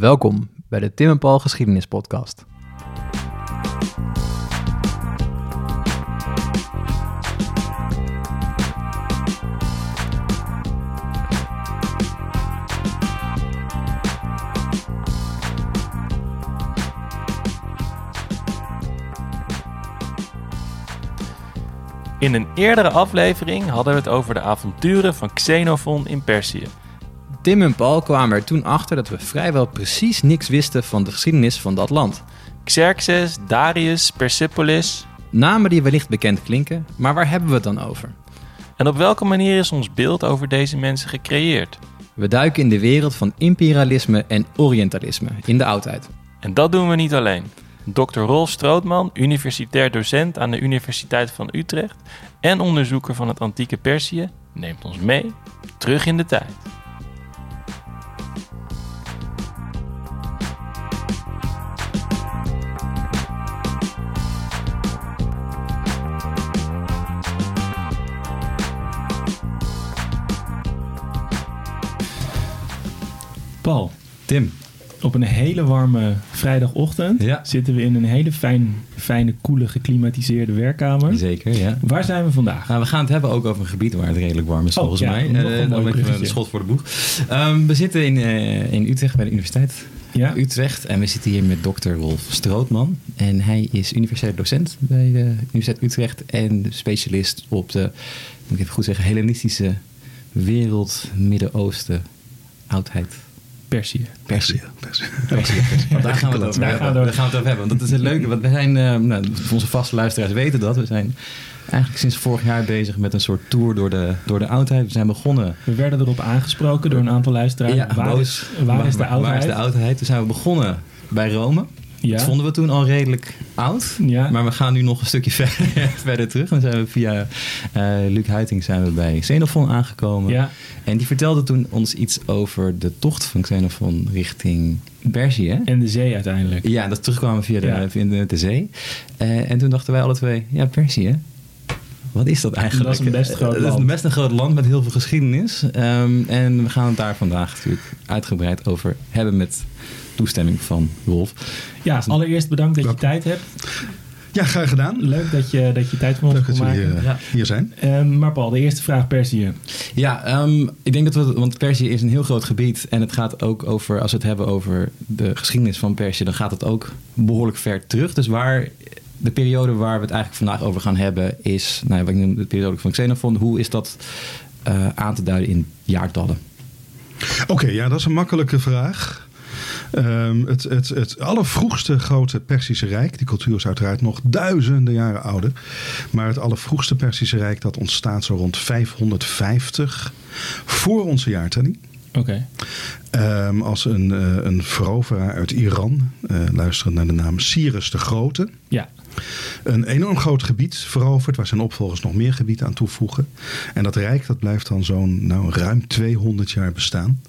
Welkom bij de Tim en Paul Geschiedenis Podcast. In een eerdere aflevering hadden we het over de avonturen van Xenophon in Perzië. Tim en Paul kwamen er toen achter dat we vrijwel precies niks wisten van de geschiedenis van dat land. Xerxes, Darius, Persepolis. Namen die wellicht bekend klinken, maar waar hebben we het dan over? En op welke manier is ons beeld over deze mensen gecreëerd? We duiken in de wereld van imperialisme en orientalisme in de oudheid. En dat doen we niet alleen. Dr. Rolf Strootman, universitair docent aan de Universiteit van Utrecht en onderzoeker van het antieke Perzië, neemt ons mee terug in de tijd. Paul, Tim. op een hele warme vrijdagochtend Ja. zitten we in een hele fijn, fijne, koele, geklimatiseerde werkkamer. Zeker, ja. Waar zijn we vandaag? Nou, we gaan het hebben ook over een gebied waar het redelijk warm is, Oh, volgens ja, mij. Eh, mooi dan even bruggetje. een schot voor de boeg. Ehm, we zitten in, eh, in Utrecht bij de universiteit Ja, Utrecht. En we zitten hier met dokter Rolf Strootman. En hij is universitair docent bij de Universiteit Utrecht. En specialist op de, moet ik even goed zeggen, Hellenistische wereld, Midden-Oosten, oudheid. Perzië. Perzië. Perzië. Daar gaan we het over Daar hebben. gaan we- Daar gaan we het over hebben. Want dat is het leuke. Want we zijn, eh, nou, onze vaste luisteraars weten dat. We zijn eigenlijk sinds vorig jaar bezig met een soort tour door de, door de oudheid. We zijn begonnen We werden erop aangesproken door een aantal luisteraars. waar, boos. is, waar, is de oudheid? Waar is de oudheid? Toen zijn we begonnen bij Rome. Ja. Dat vonden we toen al redelijk oud. Ja. Maar we gaan nu nog een stukje verder, verder terug. Dan zijn we via eh Luc Huiting zijn we bij Xenophon aangekomen. Ja, En die vertelde toen ons iets over de tocht van Xenophon richting Perzië. hè? en de zee uiteindelijk. Ja, dat terugkwamen via de, via de, de zee. Eh, en toen dachten wij alle twee, ja, Perzië. Wat is dat eigenlijk? Dat is een best groot Eh, Dat is land. een best een groot land met heel veel geschiedenis. Ehm, en we gaan het daar vandaag natuurlijk uitgebreid over hebben met toestemming van Wolf. Ja, allereerst bedankt dat je tijd hebt. Ja, graag gedaan. Leuk dat je, dat je tijd voor ons Leuk kon dat jullie maken. eh, Ja. hier zijn. Ehm, maar Paul, de eerste vraag Perzië. Ja, ehm, ik denk dat we, want Perzië is een heel groot gebied en het gaat ook over, als we het hebben over de geschiedenis van Perzië, dan gaat het ook behoorlijk ver terug. Dus waar de periode waar we het eigenlijk vandaag over gaan hebben is, nou, ja, wat ik noem de periode van Xenophon. Hoe is dat eh, aan te duiden in jaartallen? Oké, ja, dat is een makkelijke vraag. Ehm, het, het, het allervroegste grote Persische Rijk, die cultuur is uiteraard nog duizenden jaren ouder. Maar het allervroegste Persische Rijk dat ontstaat zo rond 550 voor onze jaartelling. Oké. Ehm, als een, eh, een veroveraar uit Iran, eh luisterend naar de naam Cyrus de Grote. Ja. Een enorm groot gebied veroverd, waar zijn opvolgers nog meer gebied aan toevoegen. En dat rijk dat blijft dan zo'n nou, ruim 200 jaar bestaan.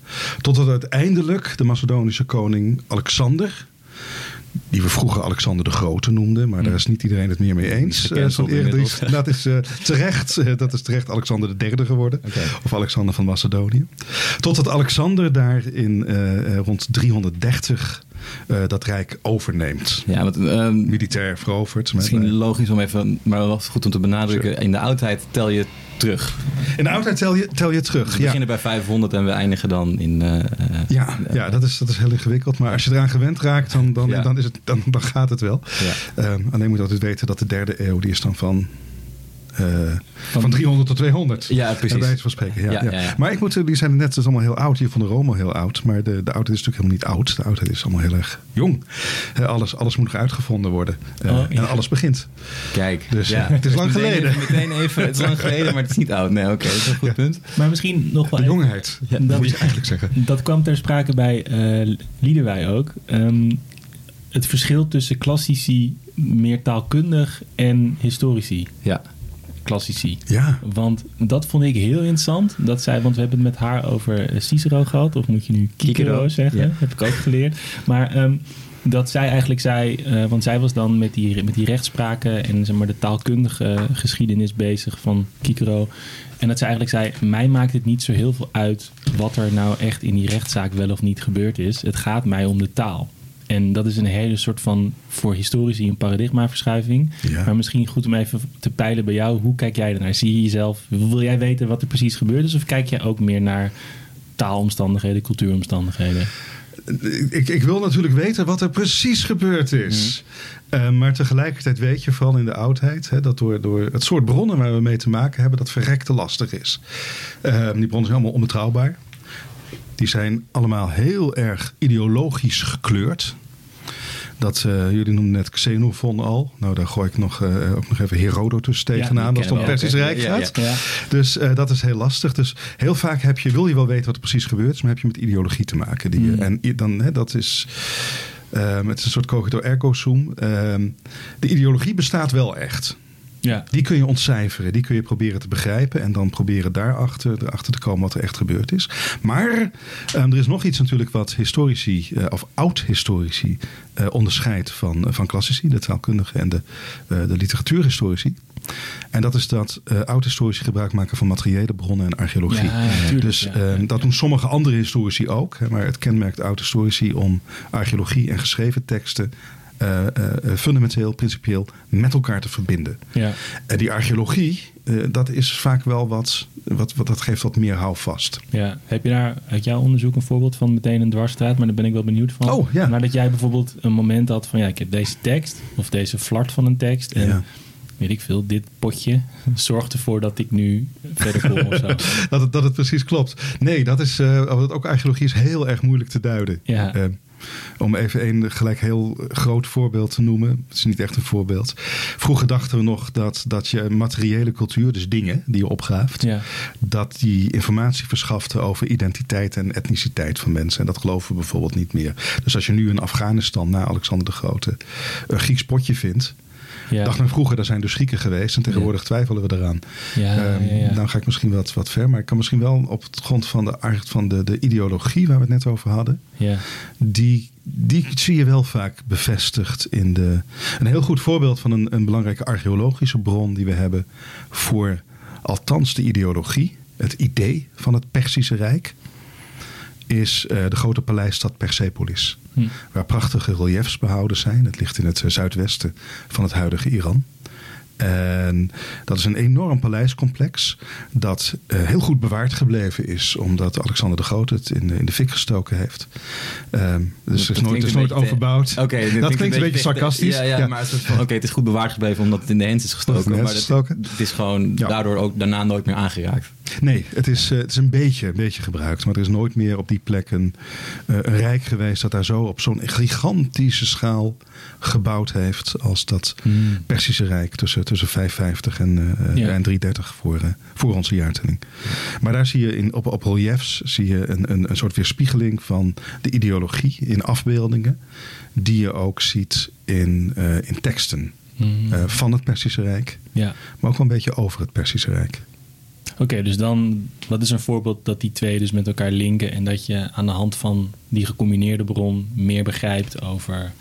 Totdat uiteindelijk de Macedonische koning Alexander, die we vroeger Alexander de Grote noemden, maar daar is niet iedereen het meer mee eens. Eh, dat is eh, terecht, eh, dat is terecht Alexander de Derde geworden. Of Alexander van Macedonië. Totdat Alexander daar in rond 330 eh, dat rijk overneemt. Ja, want, ehm, Militair veroverd. misschien logisch om even, maar wel goed om te benadrukken. In de oudheid tel je terug. In de oudheid tel je, tel je terug. Dus we ja. beginnen bij 500 en we eindigen dan in... eh, eh, Ja, ja dat, is, dat is heel ingewikkeld. Maar als je eraan gewend raakt, dan, dan, Ja. dan, is het, dan, dan gaat het wel. ja. Ehm, alleen moet je altijd weten dat de derde eeuw, die is dan van, eh, van 300 tot 200. Ja, precies. Bij wijze van spreken, ja, Ja, ja, ja, ja. Maar ik moet, die zijn net, het is allemaal heel oud. Je vond de Rome heel oud. Maar de, de oudheid is natuurlijk helemaal niet oud. De oudheid is allemaal heel erg jong. Eh, alles, alles moet nog uitgevonden worden. Eh, Oh, ja. En alles begint. Kijk, Dus, het is lang Meteen geleden. even- meteen even, het is lang geleden, maar het is niet oud. Nee, oké, dat is een goed punt. Maar misschien nog wel De jongheid, Ja, moet dat- je eigenlijk zeggen. Dat kwam ter sprake bij eh Liederwij ook. Ehm, het verschil tussen klassici, meer taalkundig en historici. Ja, Klassici. Ja, Want dat vond ik heel interessant. Dat zij, want we hebben het met haar over eh, Cicero gehad. Of moet je nu Cicero Cicero, zeggen? ja. Heb ik ook geleerd. Maar ehm, dat zij eigenlijk zei, eh, want zij was dan met die, met die rechtspraken en zeg maar, de taalkundige geschiedenis bezig van Kikero. En dat zij eigenlijk zei, mij maakt het niet zo heel veel uit wat er nou echt in die rechtszaak wel of niet gebeurd is. Het gaat mij om de taal. En dat is een hele soort van, voor historici, een paradigmaverschuiving. Ja. Maar misschien goed om even te peilen bij jou. Hoe kijk jij ernaar? Zie je jezelf, wil jij weten wat er precies gebeurd is? Of kijk jij ook meer naar taalomstandigheden, cultuuromstandigheden? Ik, ik wil natuurlijk weten wat er precies gebeurd is. Mhm. Eh, maar tegelijkertijd weet je, vooral in de oudheid, hè, dat door, door het soort bronnen waar we mee te maken hebben, dat verrekte lastig is. Eh, die bronnen zijn allemaal onbetrouwbaar. Die zijn allemaal heel erg ideologisch gekleurd. Dat, eh, jullie noemden net Xenophon al. Nou, daar gooi ik nog, eh, ook nog even Herodotus tegenaan. als het om Persisch Rijk gaat. ja. Ja. Dus eh, dat is heel lastig. Dus heel vaak heb je, wil je wel weten wat er precies gebeurt, is, maar heb je met ideologie te maken. Die, je- Mm. En dan, hè, dat is, ehm, het is een soort cogito ergo sum. Ehm, de ideologie bestaat wel echt. Ja. Die kun je ontcijferen, die kun je proberen te begrijpen en dan proberen daarachter erachter te komen wat er echt gebeurd is. Maar ehm, er is nog iets natuurlijk wat historici, eh, of oud-historici, eh, onderscheidt van, van klassici, de taalkundigen en de, eh, de literatuurhistorici. En dat is dat eh oud-historici gebruik maken van materiële bronnen en archeologie. Ja, dus ja, ehm, dat doen sommige andere historici ook. Hè, maar het kenmerkt oud-historici om archeologie en geschreven teksten eh, eh, eh, fundamenteel, principieel met elkaar te verbinden. Ja. En die archeologie, eh, dat is vaak wel wat, wat, wat, dat geeft wat meer houvast. Ja, heb je daar uit jouw onderzoek een voorbeeld van meteen een dwarsstraat? Maar daar ben ik wel benieuwd van. Oh, ja. Maar dat jij bijvoorbeeld een moment had van ja, ik heb deze tekst of deze flart van een tekst. En Ja. weet ik veel, dit potje zorgt ervoor dat ik nu verder kom of zo. Dat het, dat het precies klopt. Nee, dat is, eh, want ook archeologie is heel erg moeilijk te duiden. Ja. Eh, om even een gelijk heel groot voorbeeld te noemen. Het is niet echt een voorbeeld. Vroeger dachten we nog dat, dat je materiële cultuur, dus dingen die je opgraaft, Ja. dat die informatie verschafte over identiteit en etniciteit van mensen. En dat geloven we bijvoorbeeld niet meer. Dus als je nu in Afghanistan na Alexander de Grote een Grieks potje vindt, Ja. dacht men vroeger, daar zijn dus Grieken geweest. En tegenwoordig twijfelen we eraan. Ja, Ehm. Nou ga ik misschien wat, wat ver, maar ik kan misschien wel op het grond van de, van de, de ideologie waar we het net over hadden, ja. die, die zie je wel vaak bevestigd in de. Een heel goed voorbeeld van een, een belangrijke archeologische bron die we hebben voor althans de ideologie, het idee van het Perzische Rijk, is eh, de grote paleisstad Persepolis. Hm. Waar prachtige reliefs behouden zijn. Het ligt in het eh, zuidwesten van het huidige Iran. En dat is een enorm paleiscomplex dat eh, heel goed bewaard gebleven is, omdat Alexander de Grote het in de, in de fik gestoken heeft. Ehm, dus het is nooit, is nooit overbouwd. Oké, dat klinkt een beetje sarcastisch. Ja, ja, maar het is van, oké, het is goed bewaard gebleven omdat het in de hens is gestoken. Het maar het is gewoon Ja. daardoor ook daarna nooit meer aangeraakt. Nee, het is, eh, het is een, beetje, een beetje gebruikt. Maar er is nooit meer op die plek een, eh, een rijk geweest dat daar zo op zo'n gigantische schaal gebouwd heeft. als dat Hmm. Persische Rijk tussen, tussen 550 en, eh, Ja. en 330 voor, eh, voor onze jaartelling. Maar daar zie je in, op, op reliefs zie je een, een, een soort weerspiegeling van de ideologie in afbeeldingen. die je ook ziet in, eh, in teksten Hmm. eh, van het Persische Rijk. ja. maar ook wel een beetje over het Persische Rijk. Oké, dus dan, wat is een voorbeeld dat die twee dus met elkaar linken en dat je aan de hand van die gecombineerde bron meer begrijpt over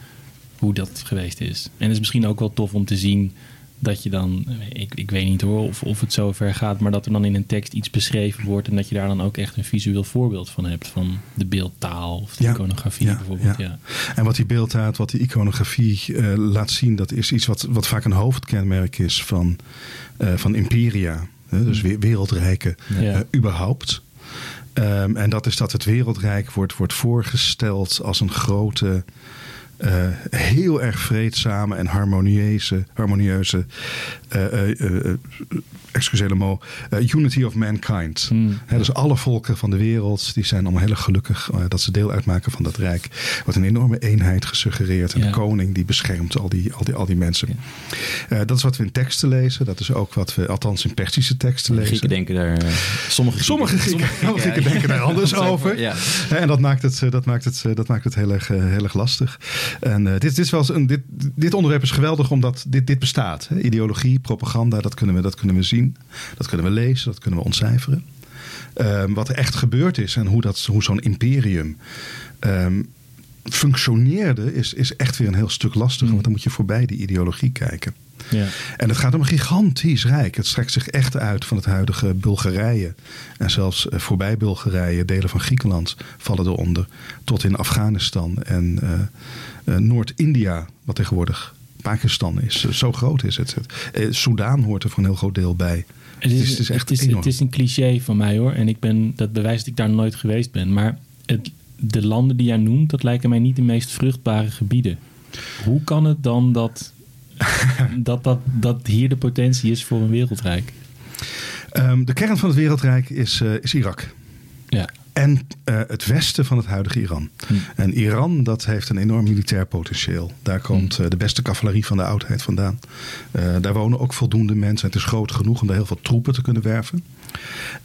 hoe dat geweest is. En het is misschien ook wel tof om te zien dat je dan, ik, ik weet niet hoor of, of het zo ver gaat, maar dat er dan in een tekst iets beschreven wordt en dat je daar dan ook echt een visueel voorbeeld van hebt van de beeldtaal of de Ja, iconografie ja, bijvoorbeeld. ja. Ja. En wat die beeldtaal, wat die iconografie eh, laat zien, dat is iets wat, wat vaak een hoofdkenmerk is van, eh, van imperia. Dus we- wereldrijken Ja. eh, überhaupt. Ehm, en dat is dat het wereldrijk wordt, wordt voorgesteld als een grote, eh, heel erg vreedzame en harmonieuze, harmonieuze eh, eh, excuseer eh, unity of mankind. Hmm. Dus alle volken van de wereld die zijn allemaal heel erg gelukkig dat ze deel uitmaken van dat rijk. Wordt een enorme eenheid gesuggereerd. En Ja. de koning die beschermt al die, al die, al die mensen. Dat is wat we in teksten lezen. Dat is ook wat we althans in Persische teksten De lezen. Grieken denken daar... sommige Sommige Grieken, sommige Grieken denken daar anders over. En dat maakt het, dat maakt het, dat maakt het heel, erg, heel erg lastig. En eh, dit, dit, is wel eens een, dit, dit onderwerp is geweldig omdat dit, dit bestaat. Hè. Ideologie, propaganda, dat kunnen, we, dat kunnen we zien. Dat kunnen we lezen, dat kunnen we ontcijferen. Ehm, wat er echt gebeurd is en hoe, dat, hoe zo'n imperium ehm, functioneerde, is, is echt weer een heel stuk lastiger. Mm. Want dan moet je voorbij die ideologie kijken. Ja. En het gaat om een gigantisch rijk. Het strekt zich echt uit van het huidige Bulgarije. En zelfs eh, voorbij Bulgarije, delen van Griekenland vallen eronder. Tot in Afghanistan en eh, Noord-India, wat tegenwoordig Pakistan is. Eh, Zo groot is het. Eh, Soudaan hoort er voor een heel groot deel bij. Het is, het is echt het, is, het is een cliché van mij hoor. En ik ben, dat bewijst dat ik daar nooit geweest ben. Maar het, de landen die jij noemt, dat lijken mij niet de meest vruchtbare gebieden. Hoe kan het dan dat, dat, dat, dat hier de potentie is voor een wereldrijk? Ehm, de kern van het wereldrijk is, eh, is Irak. Ja. En eh, het westen van het huidige Iran. Hm. En Iran, dat heeft een enorm militair potentieel. Daar komt Hm. eh, de beste cavalerie van de oudheid vandaan. Eh, daar wonen ook voldoende mensen. Het is groot genoeg om daar heel veel troepen te kunnen werven.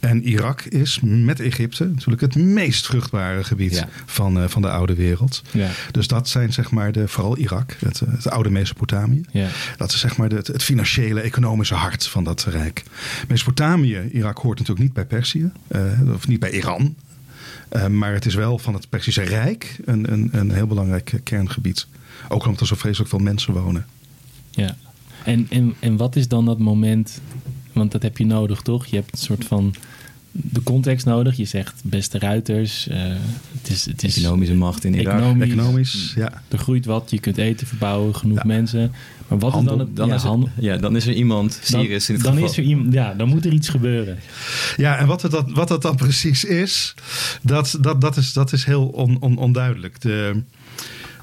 En Irak is met Egypte natuurlijk het meest vruchtbare gebied Ja. van, van de oude wereld. Ja. Dus dat zijn zeg maar de, vooral Irak, het, het oude Mesopotamië. Ja. Dat is zeg maar de- het, het financiële, economische hart van dat rijk. Mesopotamië, Irak hoort natuurlijk niet bij Perzië, of niet bij Iran. Eh, maar het is wel van het Perzische Rijk een, een, een heel belangrijk kerngebied. Ook omdat er zo vreselijk veel mensen wonen. Ja. En, en, en wat is dan dat moment? Want dat heb je nodig, toch? Je hebt een soort van de context nodig. Je zegt beste ruiters. eh, het is, het is Economische macht in Irak. Economisch. Economisch, ja. Er groeit wat, je kunt eten verbouwen, genoeg Ja. mensen. Maar wat Handel, is dan het... Dan, ja, is er, handel. ja, dan is er iemand, Cyrus in het dan geval. is er iemand, ja, dan moet er iets gebeuren. Ja, en wat, het dat, wat dat dan precies is, dat, dat, dat, is, dat is heel on, on- onduidelijk. De,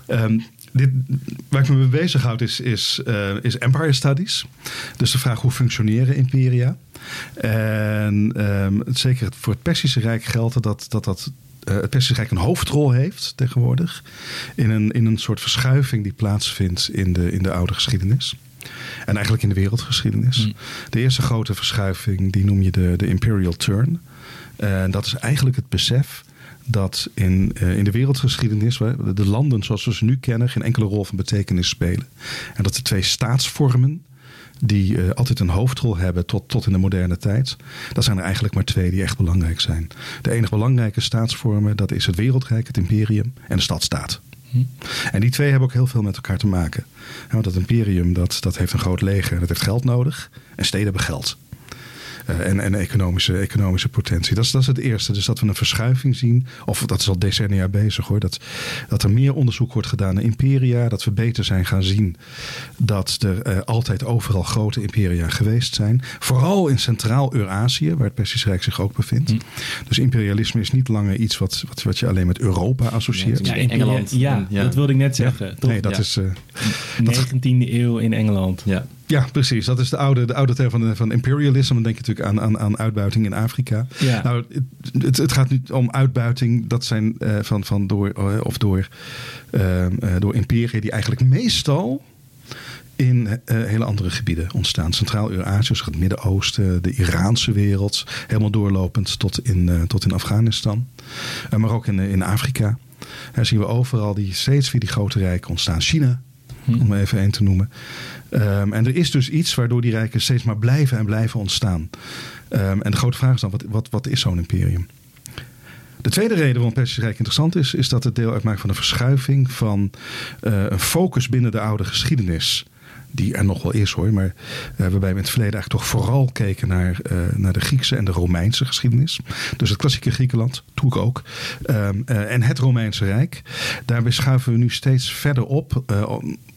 ehm, dit, waar ik me mee bezighoud is, is, eh, is Empire Studies. Dus de vraag hoe functioneren imperia. En ehm, zeker voor het Persische Rijk geldt dat, dat, dat eh, het Persische Rijk een hoofdrol heeft tegenwoordig. In een, in een soort verschuiving die plaatsvindt in de, in de oude geschiedenis. En eigenlijk in de wereldgeschiedenis. Mm. De eerste grote verschuiving, die noem je de, de Imperial Turn. En dat is eigenlijk het besef dat in, eh, in de wereldgeschiedenis de landen zoals we ze nu kennen geen enkele rol van betekenis spelen. En dat de twee staatsvormen die eh, altijd een hoofdrol hebben tot, tot in de moderne tijd. Dat zijn er eigenlijk maar twee die echt belangrijk zijn. De enige belangrijke staatsvormen, dat is het wereldrijk, het imperium en de stadstaat. En die twee hebben ook heel veel met elkaar te maken. Want dat imperium dat, dat heeft een groot leger en dat heeft geld nodig. En steden hebben geld. Eh, en en economische, economische potentie. Dat is, dat is het eerste. Dus dat we een verschuiving zien. Of dat is al decennia bezig hoor. Dat, dat er meer onderzoek wordt gedaan naar imperia. Dat we beter zijn gaan zien dat er eh, altijd overal grote imperia geweest zijn. Vooral in Centraal-Eurazië, waar het Persische Rijk zich ook bevindt. Hm. Dus imperialisme is niet langer iets wat, wat, wat je alleen met Europa associeert. Ja, in Engeland. Ja, dat wilde ik net zeggen. Toch? Nee, dat Ja. is. eh, 19e eeuw in Engeland. Ja. Ja, precies. Dat is de oude, de oude term van, van imperialisme. Dan denk je natuurlijk aan, aan, aan uitbuiting in Afrika. Ja. Nou, het, het, het gaat niet om uitbuiting. Dat zijn eh, van, van door, eh, of door, eh, door imperia die eigenlijk meestal in eh, hele andere gebieden ontstaan. Centraal-Eurazië, dus het Midden-Oosten, de Iraanse wereld. Helemaal doorlopend tot in, tot in Afghanistan. Maar ook in, in Afrika. Daar zien we overal die, steeds weer die grote rijken ontstaan. China, Hm. om even één te noemen. Ehm, en er is dus iets waardoor die rijken steeds maar blijven en blijven ontstaan. Ehm, en de grote vraag is dan, wat, wat, wat is zo'n imperium? De tweede reden waarom het Persische Rijk interessant is, is dat het deel uitmaakt van een verschuiving van eh, een focus binnen de oude geschiedenis. Die er nog wel is hoor, maar eh, waarbij we in het verleden eigenlijk toch vooral keken naar, eh, naar de Griekse en de Romeinse geschiedenis. Dus het klassieke Griekenland, doe ik ook. Ehm, eh, en het Romeinse Rijk. Daarbij schuiven we nu steeds verder op,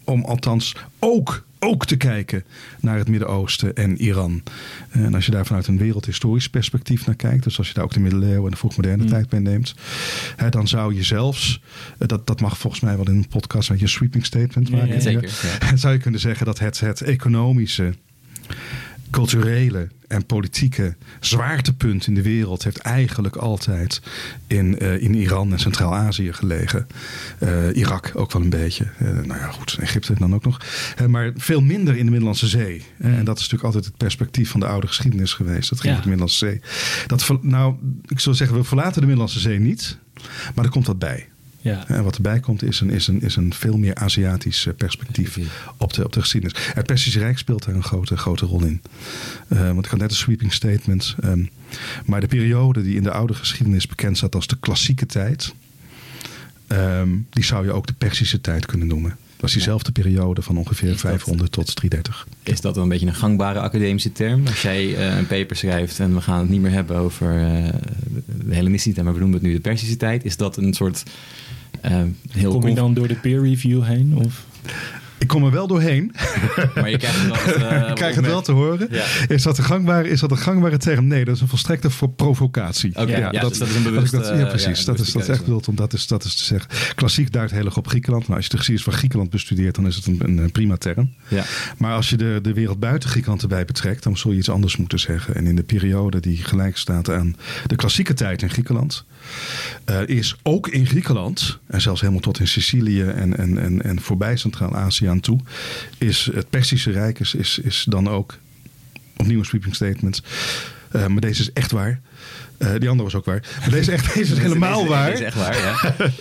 om althans ook, ook te kijken naar het Midden-Oosten en Iran. En als je daar vanuit een wereldhistorisch perspectief naar kijkt, dus als je daar ook de middeleeuwen en de vroegmoderne Mm. tijd bij neemt, hè, dan zou je zelfs, eh, dat, dat mag volgens mij wel in een podcast, een sweeping statement Ja, maken. ja, Zeker. Ja. zou je kunnen zeggen dat het, het economische, culturele en politieke zwaartepunt in de wereld heeft eigenlijk altijd in, eh, in Iran en Centraal-Azië gelegen. Eh, Irak ook wel een beetje. Eh, nou ja, goed, Egypte dan ook nog. Maar veel minder in de Middellandse Zee. En dat is natuurlijk altijd het perspectief van de oude geschiedenis geweest. Dat ging Ja. de Middellandse Zee. Dat, nou, ik zou zeggen, we verlaten de Middellandse Zee niet. Maar er komt wat bij. Ja. En wat erbij komt is een, is een, is een veel meer Aziatisch eh, perspectief op de, op de geschiedenis. Het Persische Rijk speelt daar een grote, grote rol in. Eh, want ik had net een sweeping statement. ehm, maar de periode die in de oude geschiedenis bekend staat als de klassieke tijd. Ehm, die zou je ook de Persische tijd kunnen noemen. Dat was diezelfde periode van ongeveer Is dat- 500 tot 330. Is dat wel een beetje een gangbare academische term? Als jij eh, een paper schrijft en we gaan het niet meer hebben over de Hellenistische tijd, maar we noemen het nu de Persische tijd. Is dat een soort heel Kom je dan door de peer review heen? Of? Ik kom er wel doorheen. Maar je krijgt het wel, eh, ik krijg het wel te horen. Ja. Is, dat een gangbare, is dat een gangbare term? Nee, dat is een volstrekte voor provocatie. Ja, dus dat is een bewuste, dat- ja, eh, precies. ja, dat, is, dat is echt bedoeld om dat is, dat is te zeggen. Klassiek duikt heel erg op Griekenland. Nou, als je de geschiedenis van Griekenland bestudeert, dan is het een, een, een prima term. Ja. Maar als je de, de wereld buiten Griekenland erbij betrekt, dan zul je iets anders moeten zeggen. En in de periode die gelijk staat aan de klassieke tijd in Griekenland, eh, is ook in Griekenland, en zelfs helemaal tot in Sicilië en, en, en, en voorbij Centraal-Azië aan toe, is het Persische Rijk is, is, is dan ook opnieuw een sweeping statement. Eh, maar deze is echt waar. Eh, die andere was ook waar. Maar deze, echt, deze is helemaal waar. dit is echt waar, ja.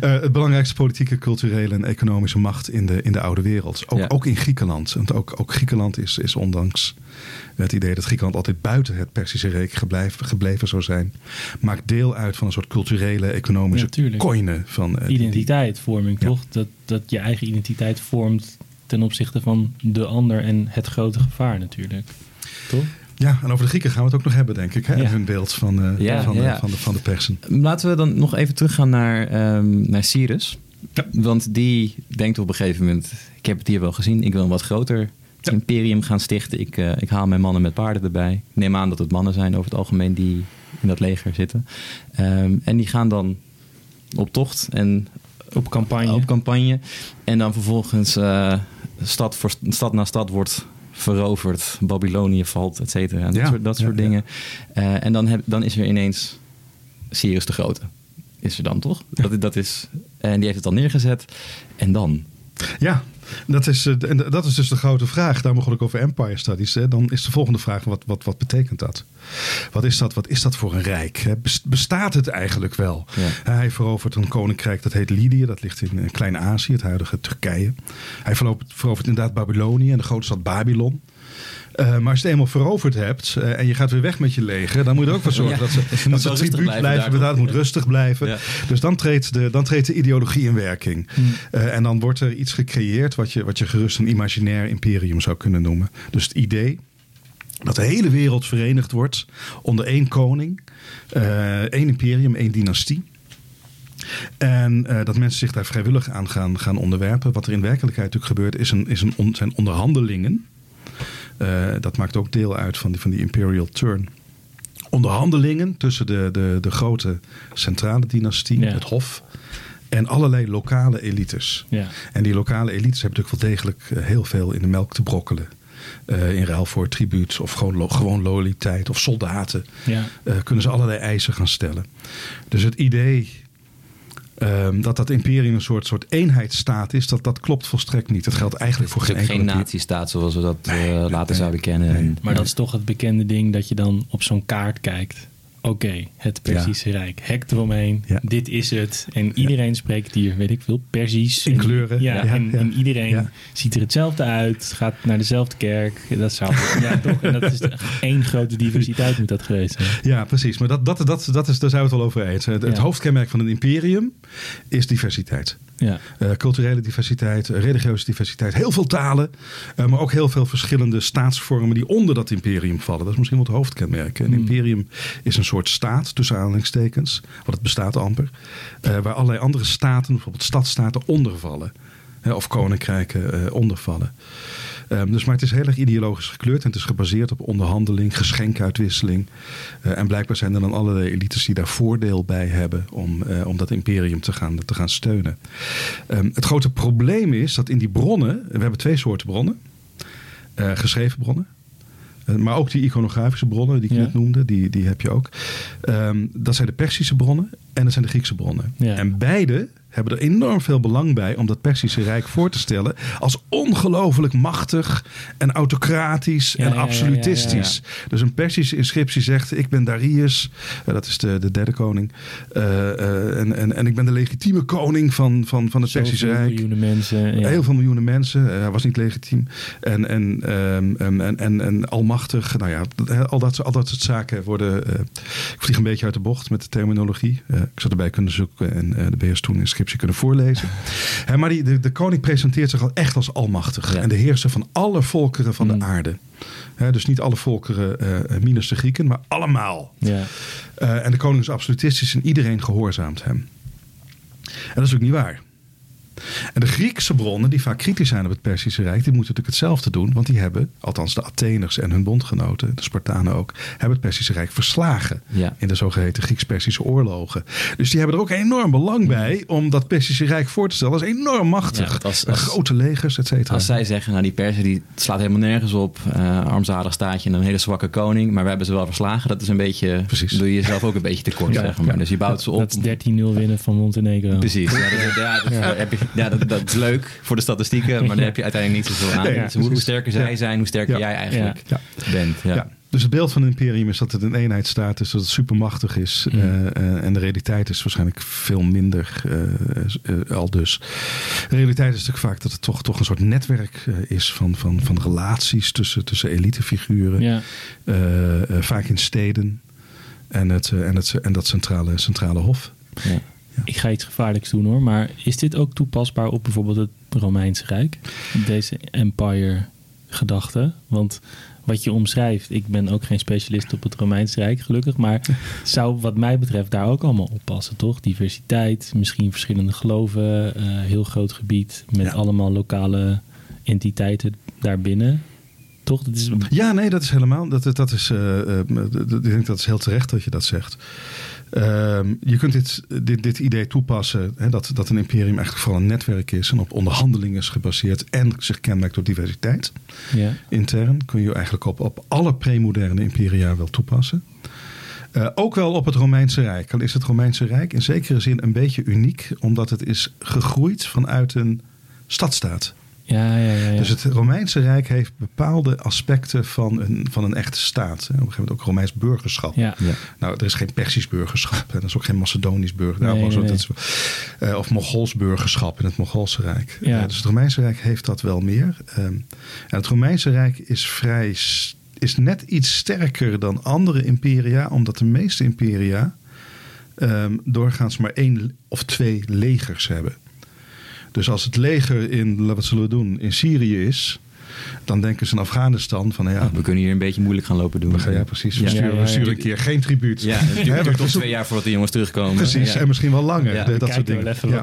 Eh, het belangrijkste politieke, culturele en economische macht in de, in de oude wereld. Ook, Ja. ook in Griekenland. Want ook, ook Griekenland is, is ondanks het idee dat Griekenland altijd buiten het Persische Rijk gebleven, gebleven zou zijn, maakt deel uit van een soort culturele, economische Ja, van eh, Identiteitvorming, Ja. toch? Dat, dat je eigen identiteit vormt ten opzichte van de ander en het grote gevaar natuurlijk. Toch? Ja, en over de Grieken gaan we het ook nog hebben, denk ik. Hè? Ja. Hun beeld van, eh, Ja, van, de- ja. van, de, van de persen. Laten we dan nog even teruggaan naar, ehm, naar Cyrus. Ja. Want die denkt op een gegeven moment, ik heb het hier wel gezien, ik wil een wat groter Ja. imperium gaan stichten. Ik, eh, ik haal mijn mannen met paarden erbij. Ik neem aan dat het mannen zijn over het algemeen die in dat leger zitten. Ehm, en die gaan dan op tocht en Op campagne. op campagne. En dan vervolgens eh, stad, voor, stad na stad wordt veroverd. Babylonië valt, et cetera. Dat Ja, soort, dat soort ja. dingen. Eh, en dan, heb, dan is er ineens Cyrus de Grote. Is er dan toch? Dat, dat is, en die heeft het dan neergezet. En dan? Ja, dat is, eh, en dat is dus de grote vraag. Daar begon ik over Empire Studies. Hè. Dan is de volgende vraag, wat, wat, wat betekent dat? Wat is dat, wat is dat voor een rijk? hè? Bestaat het eigenlijk wel? Ja. Hij verovert een koninkrijk, dat heet Lydië. Dat ligt in Klein-Azië, het huidige Turkije. Hij verovert, verovert inderdaad Babylonië en de grote stad Babylon. Eh, maar als je het eenmaal veroverd hebt eh, en je gaat weer weg met je leger, dan moet je er ook voor zorgen Ja, dat ze, dat ze tribuut blijven blijven. Inderdaad, moet rustig blijven. Ja. Dus dan treedt, de, dan treedt de ideologie in werking. Hmm. Eh, en dan wordt er iets gecreëerd wat je, wat je gerust een imaginair imperium zou kunnen noemen. Dus het idee dat de hele wereld verenigd wordt onder één koning, één imperium, één dynastie. En dat mensen zich daar vrijwillig aan gaan, gaan onderwerpen. Wat er in werkelijkheid natuurlijk gebeurt, is een, is een on- zijn onderhandelingen. Eh, dat maakt ook deel uit van die, van die imperial turn. Onderhandelingen tussen de, de, de grote centrale dynastie, Ja. het hof, en allerlei lokale elites. Ja. En die lokale elites hebben natuurlijk wel degelijk eh, heel veel in de melk te brokkelen. Eh, in ruil voor tribuut of gewoon, gewoon loyaliteit of soldaten. Ja. kunnen ze allerlei eisen gaan stellen. Dus het idee ehm, dat dat imperium een soort, soort eenheidsstaat is, dat, dat klopt volstrekt niet. Dat geldt eigenlijk voor geen geen nazistaat zoals we dat eh, later nee, zouden kennen. nee. Maar dat is toch het bekende ding dat je dan op zo'n kaart kijkt. Oké, het Perzische Rijk. Hek eromheen. Ja. Dit is het. En iedereen spreekt hier, weet ik veel, Perzisch. In En- kleuren. Ja, en, iedereen ziet er hetzelfde uit. Gaat naar dezelfde kerk. Dat zou... ja, toch? En dat is één grote diversiteit moet dat geweest zijn. Ja, precies. Maar dat, dat, dat, dat is, daar zijn we het wel over eens. Het, hoofdkenmerk van een imperium is diversiteit. Ja. Eh, culturele diversiteit, religieuze diversiteit, heel veel talen, eh, maar ook heel veel verschillende staatsvormen die onder dat imperium vallen. Dat is misschien wel het hoofdkenmerk. Een Hmm. imperium is een soort staat, tussen aanhalingstekens, want het bestaat amper, eh, waar allerlei andere staten, bijvoorbeeld stadstaten, ondervallen. Hè, of koninkrijken eh, ondervallen. Ehm, dus, maar het is heel erg ideologisch gekleurd en het is gebaseerd op onderhandeling, geschenkuitwisseling. Eh, en blijkbaar zijn er dan allerlei elites die daar voordeel bij hebben om, om dat imperium te gaan, te gaan steunen. Ehm, het grote probleem is dat in die bronnen, we hebben twee soorten bronnen, geschreven bronnen. Eh, maar ook die iconografische bronnen die ik Ja. net noemde, die, die heb je ook. Ehm, dat zijn de Persische bronnen en dat zijn de Griekse bronnen. Ja. En beide hebben er enorm veel belang bij om dat Persische Rijk voor te stellen als ongelooflijk machtig en autocratisch Ja, en ja, ja, absolutistisch. Dus een Persische inscriptie zegt: Ik ben Darius, eh, dat is de, de derde koning. eh, eh, en, en, en ik ben de legitieme koning van, van, van het Persische Zoveel Rijk. miljoenen mensen. Ja. Heel veel miljoenen mensen. Hij was niet legitiem. En, en, ehm, ehm, en, en, en almachtig. Nou ja, al dat, al dat soort zaken worden. ik vlieg een beetje uit de bocht met de terminologie. Ik zou erbij kunnen zoeken. En de BS toen is kunnen voorlezen. Maar die, de, de koning presenteert zich al echt als almachtig. Ja. En de heerser van alle volkeren van Mm. de aarde. Hè, dus niet alle volkeren eh, minus de Grieken, maar allemaal. Ja. Eh, en de koning is absolutistisch en iedereen gehoorzaamt hem. En dat is ook niet waar. En de Griekse bronnen, die vaak kritisch zijn op het Perzische Rijk, die moeten natuurlijk hetzelfde doen. Want die hebben, althans de Atheners en hun bondgenoten, de Spartanen ook, hebben het Perzische Rijk verslagen. Ja. In de zogeheten Grieks-Persische oorlogen. Dus die hebben er ook enorm belang bij om dat Perzische Rijk voor te stellen. Dat is enorm machtig. Ja, want als- Met als- grote legers, et cetera. Als zij zeggen, nou die Persen die slaat helemaal nergens op. eh armzalig staatje en een hele zwakke koning. Maar we hebben ze wel verslagen. Dat is een beetje, Precies. doe je jezelf ook een beetje tekort, Ja, zeg maar. ja. Dus je bouwt ze op. Dat is 13-0 winnen van Montenegro. Precies. Ja, dat, ja, dat, heb je, ja dat, dat is leuk voor de statistieken. Maar daar heb je uiteindelijk niet zoveel aan. Dus hoe, sterker zij Ja. zijn, hoe sterker Ja. jij eigenlijk Ja. bent. Ja. Ja. Dus het beeld van een imperium is dat het een eenheidsstaat is, dat het supermachtig is. Mm. eh, eh, en de realiteit is waarschijnlijk veel minder eh, al dus. De realiteit is natuurlijk vaak dat het toch, toch een soort netwerk is van, van, van relaties tussen, tussen elitefiguren. Ja. Vaak in steden. En, het, en, het, en dat centrale, centrale hof. Ja. Ik ga iets gevaarlijks doen hoor, maar is dit ook toepasbaar op bijvoorbeeld het Romeinse Rijk? Deze empire gedachte? Want wat je omschrijft, ik ben ook geen specialist op het Romeinse Rijk gelukkig, maar zou wat mij betreft daar ook allemaal op passen, toch? Diversiteit, misschien verschillende geloven, eh, heel groot gebied met Ja. allemaal lokale entiteiten daarbinnen. Toch? Dat is, Ja, nee, dat is helemaal. Dat, dat, is, eh, eh, ik denk dat is heel terecht dat je dat zegt. Ehm, je kunt dit, dit, dit idee toepassen, hè, dat, dat een imperium eigenlijk vooral een netwerk is en op onderhandelingen is gebaseerd en zich kenmerkt door diversiteit. ja. Intern kun je eigenlijk op, op alle premoderne imperia wel toepassen. Eh, ook wel op het Romeinse Rijk. Al is het Romeinse Rijk in zekere zin een beetje uniek, omdat het is gegroeid vanuit een stadstaat. Ja, ja, ja. ja. Dus het Romeinse Rijk heeft bepaalde aspecten van een, van een echte staat. Op een gegeven moment ook Romeins burgerschap. ja. Ja. Nou, er is geen Persisch burgerschap. En er is ook geen Macedonisch burgerschap. Nee, Nou, nee, eh, of Mongols burgerschap in het Mongoolse Rijk. Ja. Eh, dus het Romeinse Rijk heeft dat wel meer. Ehm, en het Romeinse Rijk is vrij... is net iets sterker dan andere imperia. Omdat de meeste imperia ehm, doorgaans maar één of twee legers hebben. Dus als het leger in, wat zullen we doen, in Syrië is... dan denken ze in Afghanistan van... nou ja, We kunnen hier een beetje moeilijk gaan lopen doen. we gaan, ja, precies. We Ja. sturen, Ja, we ja, sturen ja. een keer geen tribuut. Ja, het duurt, twee jaar voordat die jongens terugkomen. Precies, Ja. en misschien wel langer. Ja. de- dat soort dingen. even Ja.